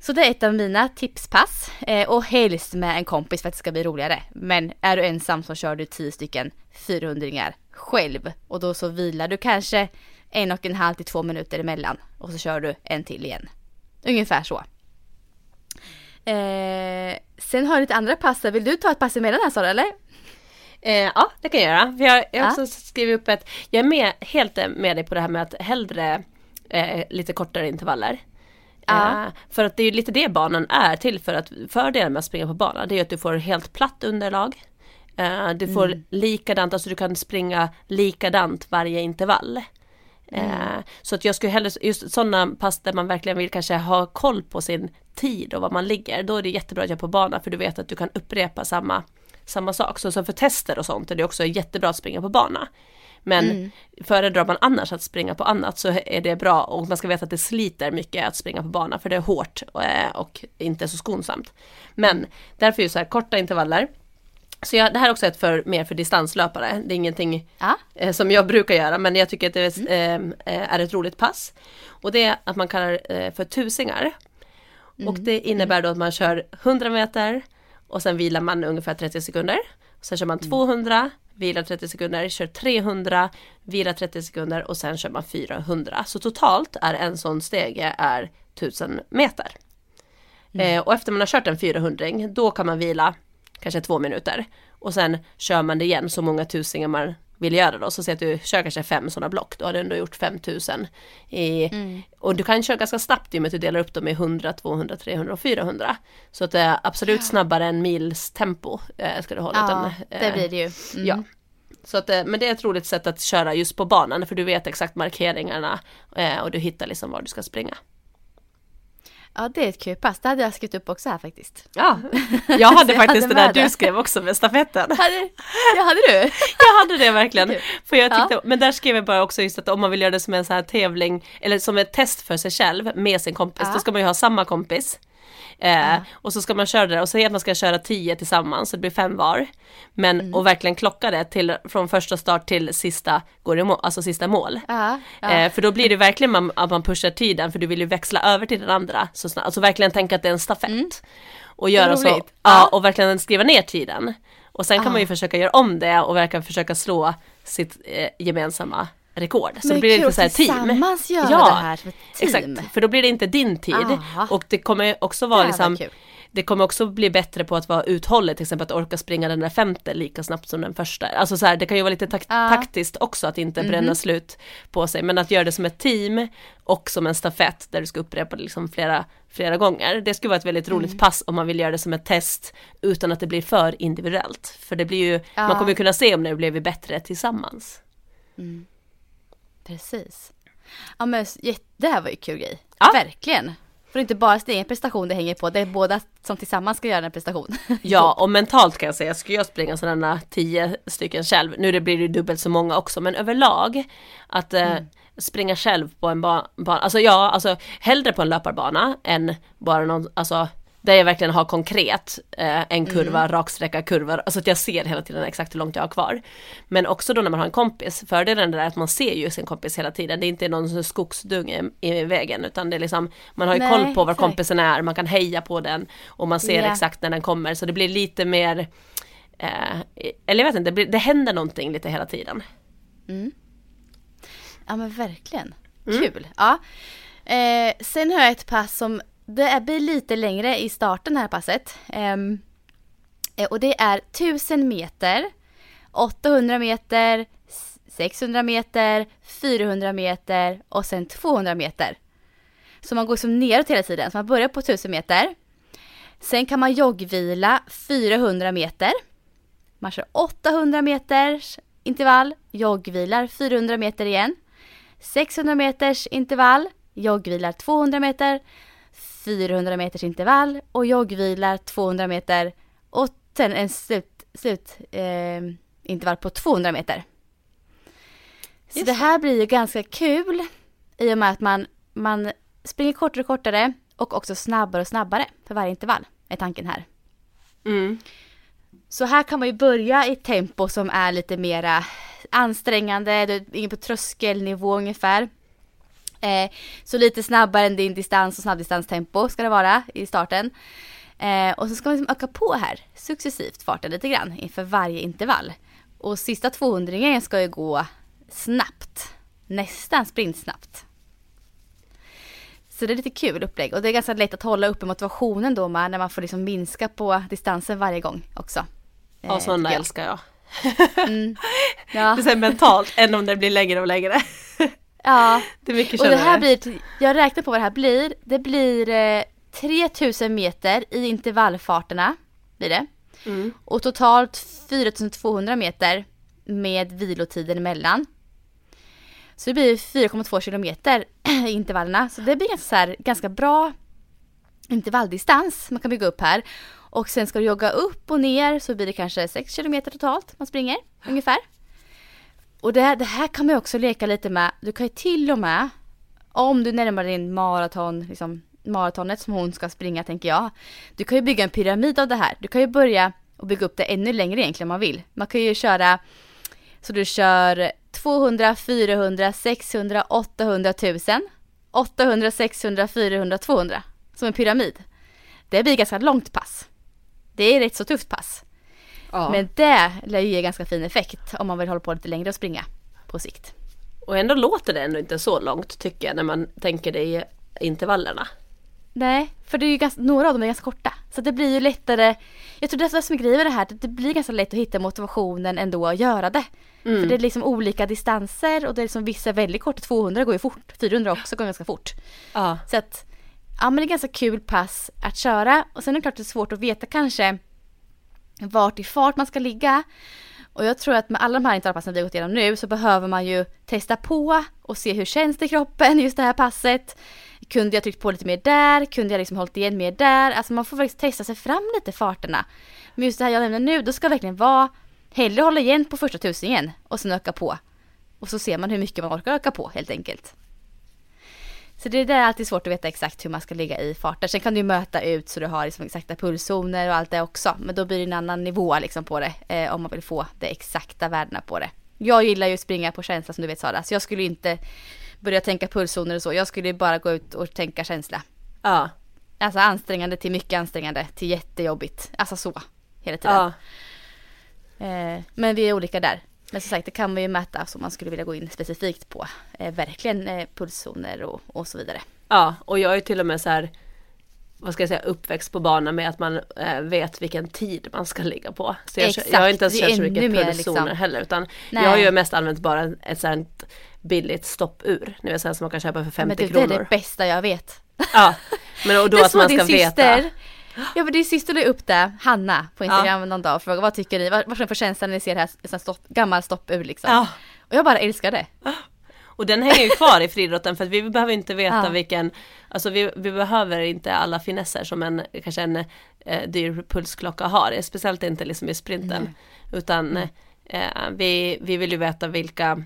[SPEAKER 2] Så det är ett av mina tipspass eh, och helst med en kompis för att det ska bli roligare. Men är du ensam så kör du 10 stycken 400 själv och då så vilar du kanske en och en halv till två minuter emellan och så kör du en till igen. Ungefär så. Eh, sen har du lite andra pass. Vill du ta ett pass emellan här Sara eller?
[SPEAKER 3] Eh, ja, det kan jag göra. För jag, jag har också skrivit upp ett, jag är med, helt med dig på det här med att hellre eh, lite kortare intervaller. Ja. Eh, för att det är lite det banan är till för att fördelen med att springa på banan det är att du får helt platt underlag. Eh, du får mm. likadant, alltså du kan springa likadant varje intervall. Mm. Eh, så att jag skulle hellre, just sådana pass där man verkligen vill kanske ha koll på sin tid och var man ligger, då är det jättebra att göra på bana för du vet att du kan upprepa samma, samma sak. Så, för tester och sånt är det också jättebra att springa på bana. Men mm. föredrar man annars att springa på annat så är det bra och man ska veta att det sliter mycket att springa på bana för det är hårt och, eh, och inte så skonsamt. Men därför är det så här korta intervaller så jag, det här är också ett för, mer för distanslöpare. Det är ingenting
[SPEAKER 2] ah.
[SPEAKER 3] eh, som jag brukar göra men jag tycker att det mm. eh, är ett roligt pass. Och det är att man kallar eh, för tusingar. Mm. Och det innebär då att man kör 100 meter och sen vilar man ungefär 30 sekunder. Sen kör man 200, vilar 30 sekunder, kör 300, vilar 30 sekunder och sen kör man 400. Så totalt är en sån stege är 1000 meter. Eh, och efter man har kört en 400 då kan man vila kanske två minuter. Och sen kör man det igen så många tusingar man vill göra då. Så säg att du kör kanske fem sådana block, då har du ändå gjort 5000. I,
[SPEAKER 2] Mm.
[SPEAKER 3] Och du kan köra ganska snabbt i och med att du delar upp dem i 100, 200, 300 och 400. Så att det är absolut snabbare än mils tempo eh, ska du hålla.
[SPEAKER 2] Ja,
[SPEAKER 3] utan,
[SPEAKER 2] det
[SPEAKER 3] eh,
[SPEAKER 2] blir det ju. Mm.
[SPEAKER 3] Ja. Så att, eh, men det är ett roligt sätt att köra just på banan för du vet exakt markeringarna eh, och du hittar liksom var du ska springa.
[SPEAKER 2] Ja, det är ett kul pass. Det hade jag skrivit upp också här faktiskt.
[SPEAKER 3] Ja, jag hade
[SPEAKER 2] jag
[SPEAKER 3] faktiskt
[SPEAKER 2] hade
[SPEAKER 3] det där
[SPEAKER 2] med
[SPEAKER 3] du
[SPEAKER 2] det.
[SPEAKER 3] skrev också med stafetten.
[SPEAKER 2] Hade, ja, hade du?
[SPEAKER 3] Jag hade det verkligen.
[SPEAKER 2] Kul.
[SPEAKER 3] För jag tyckte,
[SPEAKER 2] Ja.
[SPEAKER 3] Men där skrev jag bara också just att om man vill göra det som en sån här tävling eller som ett test för sig själv med sin kompis,
[SPEAKER 2] Ja.
[SPEAKER 3] då ska man ju ha samma kompis. Eh, Och så ska man köra det och säga att man ska köra tio tillsammans så det blir fem var. Men
[SPEAKER 2] Mm.
[SPEAKER 3] och verkligen klocka det till, från första start till sista, går i mål, alltså sista mål.
[SPEAKER 2] Ja.
[SPEAKER 3] Eh, för då blir det verkligen man, att man pushar tiden för du vill ju växla över till den andra. Så snabbt. Alltså verkligen tänka att det är en stafett. Och göra så,
[SPEAKER 2] Mm.
[SPEAKER 3] ja, och verkligen skriva ner tiden. Och sen kan man ju försöka göra om det och verkligen försöka slå sitt eh, gemensamma rekord. Så
[SPEAKER 2] Men
[SPEAKER 3] då blir det lite så här
[SPEAKER 2] att
[SPEAKER 3] team.
[SPEAKER 2] tillsammans göra
[SPEAKER 3] Ja,
[SPEAKER 2] det här som ett team.
[SPEAKER 3] Exakt, för då blir det inte din tid.
[SPEAKER 2] Aha.
[SPEAKER 3] Och det kommer också vara
[SPEAKER 2] Det var
[SPEAKER 3] liksom
[SPEAKER 2] kul.
[SPEAKER 3] det kommer också bli bättre på att vara uthållig, till exempel att orka springa den där femte lika snabbt som den första. Alltså så här, det kan ju vara lite tak-
[SPEAKER 2] Ja.
[SPEAKER 3] taktiskt också att inte bränna slut på sig, men att göra det som ett team och som en stafett där du ska upprepa det liksom flera, flera gånger. Det skulle vara ett väldigt roligt pass om man vill göra det som ett test utan att det blir för individuellt. För det blir ju,
[SPEAKER 2] Ja.
[SPEAKER 3] man kommer ju kunna se om det blev bättre tillsammans.
[SPEAKER 2] Precis. Ja men det här var ju kul grej.
[SPEAKER 3] Ja.
[SPEAKER 2] Verkligen. För det är inte bara sin egen prestation det hänger på, det är båda som tillsammans ska göra en prestation.
[SPEAKER 3] Ja, och mentalt kan jag säga, skulle jag springa sådana tio stycken själv, nu det blir det dubbelt så många också, men överlag att eh, springa själv på en bana, alltså ja, alltså hellre på en löparbana än bara någon, alltså där jag verkligen har konkret eh, en kurva, raksträcka, kurvor, alltså att jag ser hela tiden exakt hur långt jag har kvar. Men också då när man har en kompis, fördelen är att man ser ju sin kompis hela tiden, det är inte någon skogsdunge i vägen utan det är liksom, man har ju
[SPEAKER 2] Nej,
[SPEAKER 3] koll på var kompisen är, man kan heja på den och man ser
[SPEAKER 2] Ja.
[SPEAKER 3] exakt när den kommer så det blir lite mer eh, eller jag vet inte, det, blir, det händer någonting lite hela tiden.
[SPEAKER 2] Ja men verkligen.
[SPEAKER 3] Mm.
[SPEAKER 2] Kul. Ja. Eh, sen har jag ett pass som det blir lite längre i starten här passet. Ehm, eh, och det är 1000 meter, 800 meter, 600 meter, 400 meter och sen 200 meter. Så man går som neråt hela tiden. Så man börjar på 1000 meter. Sen kan man joggvila 400 meter. Man kör 800 meters intervall, joggvilar 400 meter igen. 600 meters intervall, joggvilar 200 meter. 400 meters intervall och joggvilar 200 meter. Och sen en slut, slut eh, intervall på 200 meter. Så
[SPEAKER 3] Just
[SPEAKER 2] det här blir ju ganska kul i och med att man, man springer kortare och kortare och också snabbare och snabbare för varje intervall är tanken här.
[SPEAKER 3] Mm.
[SPEAKER 2] Så här kan man ju börja i tempo som är lite mera ansträngande, inne på tröskelnivå ungefär. Eh, så lite snabbare än din distans och snabbdistanstempo ska det vara i starten. Eh, och så ska man liksom öka på här successivt farten lite grann inför varje intervall. Och sista 200 ska ju gå snabbt. Nästan sprintsnabbt. Så det är lite kul upplägg och det är ganska lätt att hålla uppe motivationen då med när man får liksom minska på distansen varje gång också.
[SPEAKER 3] Ja,
[SPEAKER 2] Eh,
[SPEAKER 3] sådana
[SPEAKER 2] jag.
[SPEAKER 3] älskar jag.
[SPEAKER 2] Ja,
[SPEAKER 3] Det är mentalt, än om det blir längre och längre.
[SPEAKER 2] ja.
[SPEAKER 3] Det är mycket
[SPEAKER 2] och det här blir, jag räknar på vad det här blir. Det blir eh, 3000 meter i intervallfarterna. Blir det.
[SPEAKER 3] Mm.
[SPEAKER 2] Och totalt 4200 meter med vilotiden emellan. Så det blir 4,2 kilometer i intervallerna. Så det blir ganska, här, ganska bra intervalldistans man kan bygga upp här. Och sen ska du jogga upp och ner så blir det kanske 6 kilometer totalt man springer ungefär. Och det, här- det här kan man ju också leka lite med. Du kan ju till och med, om du närmar dig en maraton, liksom maratonet som hon ska springa tänker jag. Du kan ju bygga en pyramid av det här. Du kan ju börja och bygga upp det ännu längre egentligen om man vill. Man kan ju köra så du kör 200, 400, 600, 800, 1000. 800, 600, 400, 200. Som en pyramid. Det blir ett ganska långt pass. Det är ett rätt så tufft pass. Ja. Men det lär ju ge ganska fin effekt om man vill hålla på lite längre och springa på sikt.
[SPEAKER 3] Och ändå låter det ändå inte så långt tycker jag när man tänker det i intervallerna.
[SPEAKER 2] Nej, för det är ju ganska, några av dem är ganska korta. Så det blir ju lättare. Jag tror det är som är grejen med det här. Det blir ganska lätt att hitta motivationen ändå att göra det. Mm. För det är liksom olika distanser och det är liksom vissa väldigt korta. 200 går ju fort. 400 också går ganska fort. Ja. Så att ja men det är ganska kul pass att köra. Och sen är det klart det är svårt att veta kanske vart i fart man ska ligga. Och jag tror att med alla de här intervallpassen vi har gått igenom nu så behöver man ju testa på och se hur känns det i kroppen just det här passet. Kunde jag tryckt på lite mer där? Kunde jag liksom hållit igen mer där? Alltså man får faktiskt testa sig fram lite farterna. Men just det här jag nämner nu, då ska det verkligen vara hellre hålla igen på första tusingen och sen öka på. Och så ser man hur mycket man orkar öka på helt enkelt. Så det är där alltid svårt att veta exakt hur man ska ligga i farter. Sen kan du möta ut så du har liksom exakta pulszoner och allt det också. Men då blir det en annan nivå liksom på det eh, om man vill få de exakta värdena på det. Jag gillar ju att springa på känsla som du vet Sara. Så jag skulle inte börja tänka pulszoner och så. Jag skulle bara gå ut och tänka känsla. Ja. Alltså ansträngande till mycket ansträngande till jättejobbigt. Alltså så. Hela tiden. Ja. Eh, men vi är olika där. Men som sagt det kan man ju mäta så man skulle vilja gå in specifikt på eh, verkligen eh, pulszoner och, och så vidare.
[SPEAKER 3] Ja och jag är till och med så här vad ska jag säga, uppväxt på banan med att man äh, vet vilken tid man ska ligga på. Så jag, Exakt, jag har inte ens kört så mycket pulszoner liksom. heller utan Nej. jag har ju mest använt bara ett sånt billigt stoppur. Nu är det som man kan köpa för 50 men det, kronor.
[SPEAKER 2] Det är det bästa jag vet.
[SPEAKER 3] Ja, men och då att man ska veta.
[SPEAKER 2] Ja men din syster la upp det, Hanna, på Instagram ja. någon dag och frågade vad tycker ni, vad, vad får känslan när ni ser det här, stopp, gammal stoppur liksom. Ja. Och jag bara älskar det.
[SPEAKER 3] Och den hänger ju kvar i friidrotten för att vi behöver inte veta ja. vilken, alltså vi, vi, behöver inte alla finesser som en, kanske en eh, dyr pulsklocka har, speciellt inte liksom i sprinten. Mm. Utan. Eh, vi, vi vill ju veta vilka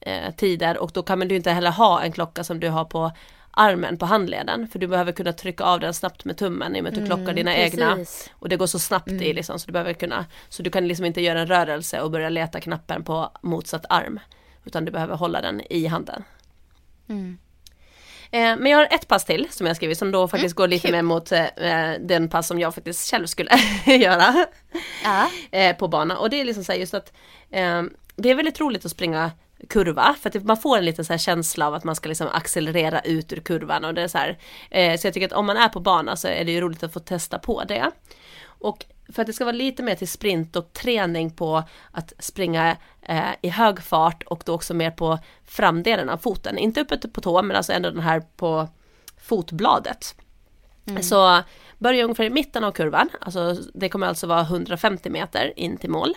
[SPEAKER 3] eh, tider och då kan man ju inte heller ha en klocka som du har på armen på handleden för du behöver kunna trycka av den snabbt med tummen i och med att du klockar mm, dina precis. egna och det går så snabbt mm. i liksom så du behöver kunna så du kan liksom inte göra en rörelse och börja leta knappen på motsatt arm utan du behöver hålla den i handen. Mm. Eh, men jag har ett pass till som jag skrivit som då faktiskt mm, går lite kul. mer mot eh, den pass som jag faktiskt själv skulle göra. Ja. Eh, på bana och det är liksom så just att eh, det är väldigt roligt att springa kurva för att man får en liten så känsla av att man ska liksom accelerera ut ur kurvan och det är så här. Eh, så jag tycker att om man är på bana så är det ju roligt att få testa på det. Och för att det ska vara lite mer till sprint och träning på att springa eh, i hög fart och då också mer på framdelen av foten. Inte uppe på tå men alltså ändå den här på fotbladet. Mm. Så börja ungefär i mitten av kurvan, alltså det kommer alltså vara 150 meter in till mål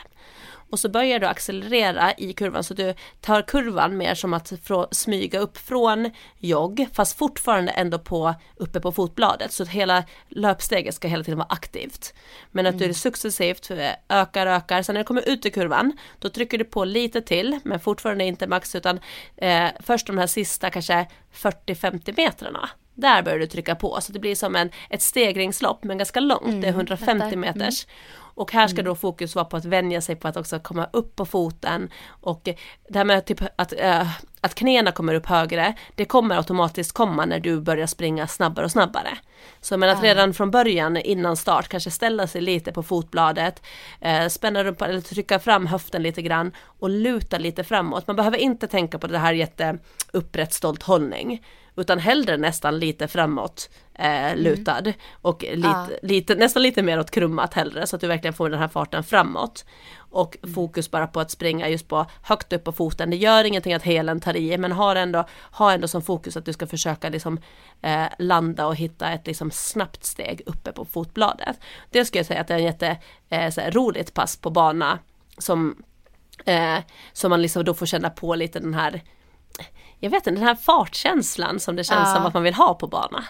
[SPEAKER 3] och så börjar du accelerera i kurvan så du tar kurvan mer som att smyga upp från jogg fast fortfarande ändå på uppe på fotbladet så att hela löpsteget ska hela tiden vara aktivt. Men att mm. du successivt ökar, ökar, sen när du kommer ut i kurvan då trycker du på lite till men fortfarande inte max utan eh, först de här sista kanske 40-50 metrarna där börjar du trycka på så det blir som en, ett stegringslopp men ganska långt, mm, det är 150 meters. Mm. Och här ska mm. då fokus vara på att vänja sig på att också komma upp på foten och det här med typ att, äh, att knäna kommer upp högre, det kommer automatiskt komma när du börjar springa snabbare och snabbare. Så men att redan från början innan start kanske ställa sig lite på fotbladet, eh, spänna rumpan eller trycka fram höften lite grann och luta lite framåt. Man behöver inte tänka på det här jätte upprätt stolt hållning utan hellre nästan lite framåt eh, mm. lutad mm. och lite, ah. lite, nästan lite mer åt krummat hellre så att du verkligen får den här farten framåt. Och mm. fokus bara på att springa just på högt upp på foten. Det gör ingenting att hälen tar i men har ändå, ha ändå som fokus att du ska försöka liksom, eh, landa och hitta ett liksom, snabbt steg uppe på fotbladet. Det skulle jag säga att det är en jätte eh, pass på bana som, eh, som man liksom då får känna på lite den här jag vet inte, den här fartkänslan som det känns ja. som att man vill ha på bana.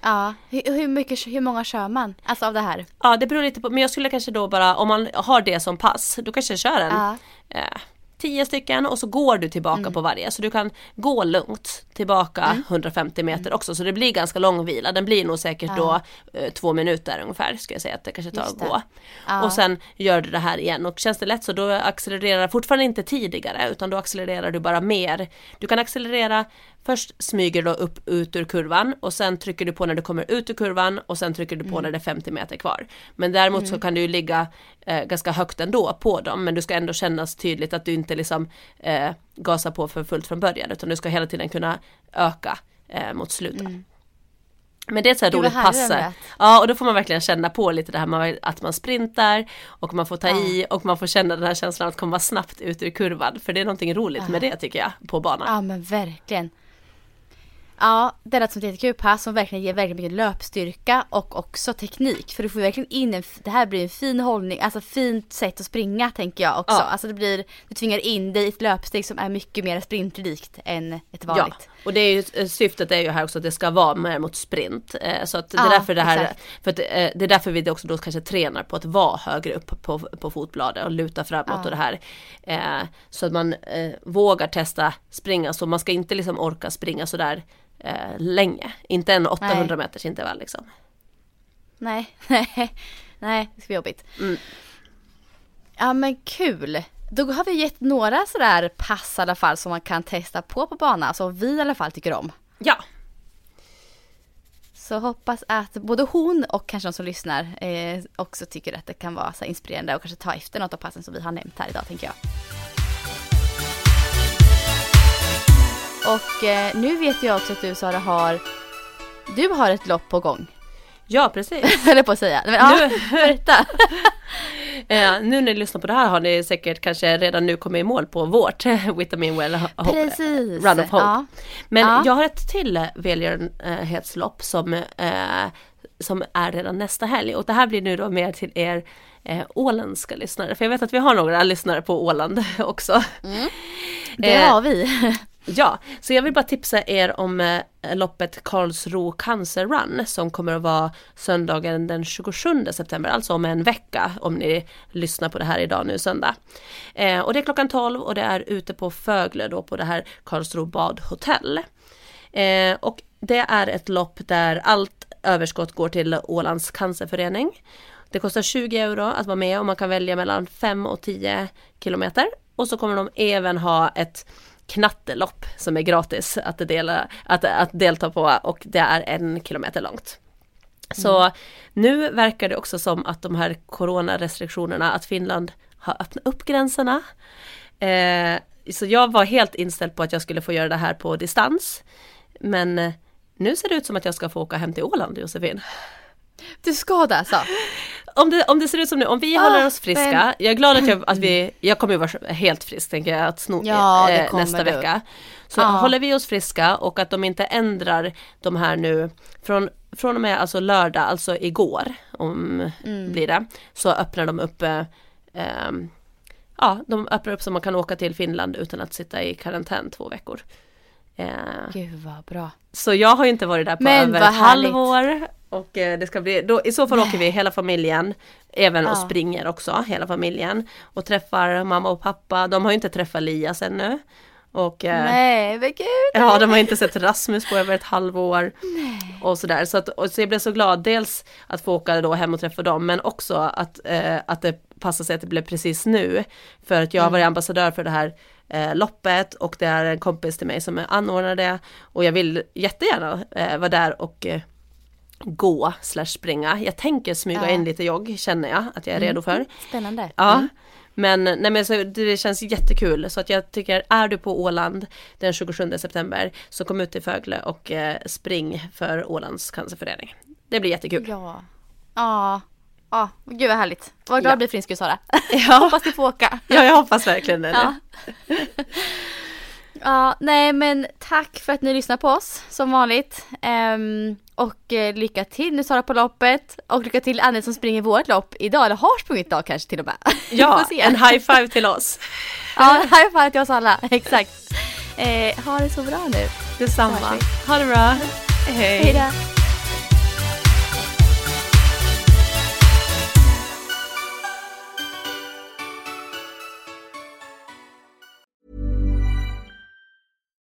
[SPEAKER 2] Ja, hur, hur, mycket, hur många kör man? Alltså av det här?
[SPEAKER 3] Ja det beror lite på, men jag skulle kanske då bara, om man har det som pass, då kanske jag kör en ja. eh, tio stycken och så går du tillbaka på varje. Så du kan gå lugnt tillbaka 150 meter också. Så det blir ganska lång vila. Den blir nog säkert då eh, två minuter ungefär. Ska jag säga att det kanske tar att gå.
[SPEAKER 2] Ja.
[SPEAKER 3] Och sen gör du det här igen. Och känns det lätt så då accelererar fortfarande inte tidigare utan då accelererar du bara mer. Du kan accelerera Först smyger du upp ut ur kurvan och sen trycker du på när du kommer ut ur kurvan och sen trycker du på när det är 50 meter kvar. Men däremot så kan du ju ligga eh, ganska högt ändå på dem men du ska ändå kännas tydligt att du inte liksom eh, gasar på för fullt från början utan du ska hela tiden kunna öka eh, mot slutet. Men det är ett så här
[SPEAKER 2] Gud,
[SPEAKER 3] roligt pass. Ja och då får man verkligen känna på lite det här med att man sprintar och man får ta i och man får känna den här känslan att komma snabbt ut ur kurvan. För det är någonting roligt med det tycker jag på banan.
[SPEAKER 2] Ja men verkligen. Ja, det lät som ett jättekul pass som verkligen ger väldigt mycket löpstyrka och också teknik. För du får verkligen in en, det här blir en fin hållning, alltså fint sätt att springa tänker jag också.
[SPEAKER 3] Ja.
[SPEAKER 2] Alltså det blir, du tvingar in dig i ett löpsteg som är mycket mer sprintlikt än ett
[SPEAKER 3] Ja,
[SPEAKER 2] vanligt.
[SPEAKER 3] och det är ju, eh, syftet är ju här också att det ska vara mer mot sprint. Eh, så att det är
[SPEAKER 2] Ja,
[SPEAKER 3] därför det här,
[SPEAKER 2] exakt.
[SPEAKER 3] för att, eh, det är därför vi också då kanske tränar på att vara högre upp på, på fotbladet och luta framåt
[SPEAKER 2] Ja.
[SPEAKER 3] och det här. Så att man vågar testa springa så man ska inte liksom orka springa sådär eh, länge. Inte en 800 meters intervall liksom.
[SPEAKER 2] Nej, nej, nej, det ska bli jobbigt.
[SPEAKER 3] Mm.
[SPEAKER 2] Ja men kul. Då har vi gett några sådär pass i alla fall som man kan testa på på banan, som vi i alla fall tycker om.
[SPEAKER 3] Ja,
[SPEAKER 2] Så hoppas att både hon och kanske de som lyssnar eh, också tycker att det kan vara så inspirerande och kanske ta efter något av passen som vi har nämnt här idag tänker jag. Och eh, nu vet jag också att du Sara har, du har ett lopp på gång.
[SPEAKER 3] ja precis.
[SPEAKER 2] Höll på att säga. Men, ja,
[SPEAKER 3] Nu-
[SPEAKER 2] berätta.
[SPEAKER 3] Eh, nu när ni lyssnar på det här har ni säkert kanske redan nu kommit i mål på vårt Vitamin Well Hope
[SPEAKER 2] Precis.
[SPEAKER 3] Run of Hope.
[SPEAKER 2] Ja.
[SPEAKER 3] Men
[SPEAKER 2] Ja.
[SPEAKER 3] jag har ett till välgörenhetslopp som, eh, som är redan nästa helg och det här blir nu då mer till er eh, åländska lyssnare för jag vet att vi har några lyssnare på Åland också.
[SPEAKER 2] Det
[SPEAKER 3] Eh,
[SPEAKER 2] har vi.
[SPEAKER 3] Ja, så jag vill bara tipsa er om eh, loppet Karlsro Cancer Run som kommer att vara söndagen den 27 september, alltså om en vecka om ni lyssnar på det här idag nu söndag. Eh, och det är klockan 12 och det är ute på Fögle då på det här Karlsro badhotell. Eh, och det är ett lopp där allt överskott går till Ålands cancerförening. Det kostar 20 euro att vara med och man kan välja mellan 5 och 10 kilometer. Och så kommer de även ha ett knattelopp som är gratis att, dela, att, att delta på och det är en kilometer långt. Så nu verkar det också som att de här coronarestriktionerna, att Finland har öppnat upp gränserna. Eh, så jag var helt inställd på att jag skulle få göra det här på distans. Men eh, nu ser det ut som att jag ska få åka hem till Åland Josefin.
[SPEAKER 2] Du ska det alltså?
[SPEAKER 3] Om det, om det ser ut som nu, om vi
[SPEAKER 2] Ah,
[SPEAKER 3] håller oss friska,
[SPEAKER 2] men-
[SPEAKER 3] jag är glad att, jag, att vi, jag kommer ju vara helt frisk tänker jag att sno,
[SPEAKER 2] Ja,
[SPEAKER 3] eh, nästa
[SPEAKER 2] du.
[SPEAKER 3] vecka. Så
[SPEAKER 2] Ja.
[SPEAKER 3] håller vi oss friska och att de inte ändrar de här nu från, från och med alltså lördag, alltså igår, om
[SPEAKER 2] Mm.
[SPEAKER 3] blir det, så öppnar de upp eh, ehm, Ja, de öppnar upp så man kan åka till Finland utan att sitta i karantän två veckor. Eh,
[SPEAKER 2] Gud vad bra.
[SPEAKER 3] så jag har ju inte varit där på
[SPEAKER 2] Men
[SPEAKER 3] över ett halvår. Och eh, det ska bli, då, i så fall åker vi hela familjen, även och
[SPEAKER 2] Ja.
[SPEAKER 3] springer också, hela familjen. Och träffar mamma och pappa, de har ju inte träffat Lias ännu. Och eh,
[SPEAKER 2] Nej men gud.
[SPEAKER 3] ja, de har inte sett Rasmus på över ett halvår. Och sådär, så, att, och så jag blev så glad, dels att få åka då hem och träffa dem, men också att, eh, att det passar sig att det blev precis nu. För att jag har varit ambassadör för det här eh, loppet och det är en kompis till mig som anordnar det. Och jag vill jättegärna eh, vara där och eh, gå slash springa. Jag tänker smyga
[SPEAKER 2] Ja. Mm.
[SPEAKER 3] in lite jogg känner jag att jag är redo för.
[SPEAKER 2] Spännande.
[SPEAKER 3] Ja.
[SPEAKER 2] Mm.
[SPEAKER 3] Men, nej men så det känns jättekul så att jag tycker är du på Åland den 27 september så kom ut till Fögle och eh, spring för Ålands cancerförening. Det blir jättekul.
[SPEAKER 2] Ja. Ja. Ja, gud vad härligt. Vad glad
[SPEAKER 3] Ja.
[SPEAKER 2] jag blir för din skull Sara.
[SPEAKER 3] Ja,
[SPEAKER 2] Hoppas du får åka.
[SPEAKER 3] ja jag hoppas verkligen det.
[SPEAKER 2] Ja. ja, nej men tack för att ni lyssnar på oss som vanligt. Ehm, och eh, lycka till nu Sara på loppet. Och lycka till alla som springer vårt lopp idag, eller har sprungit idag kanske till och med.
[SPEAKER 3] Ja, en high five till oss.
[SPEAKER 2] Ja, high five till oss alla. Exakt. Eh, ha det så bra nu.
[SPEAKER 3] Detsamma. Ha det bra. Hej.
[SPEAKER 2] Hej då.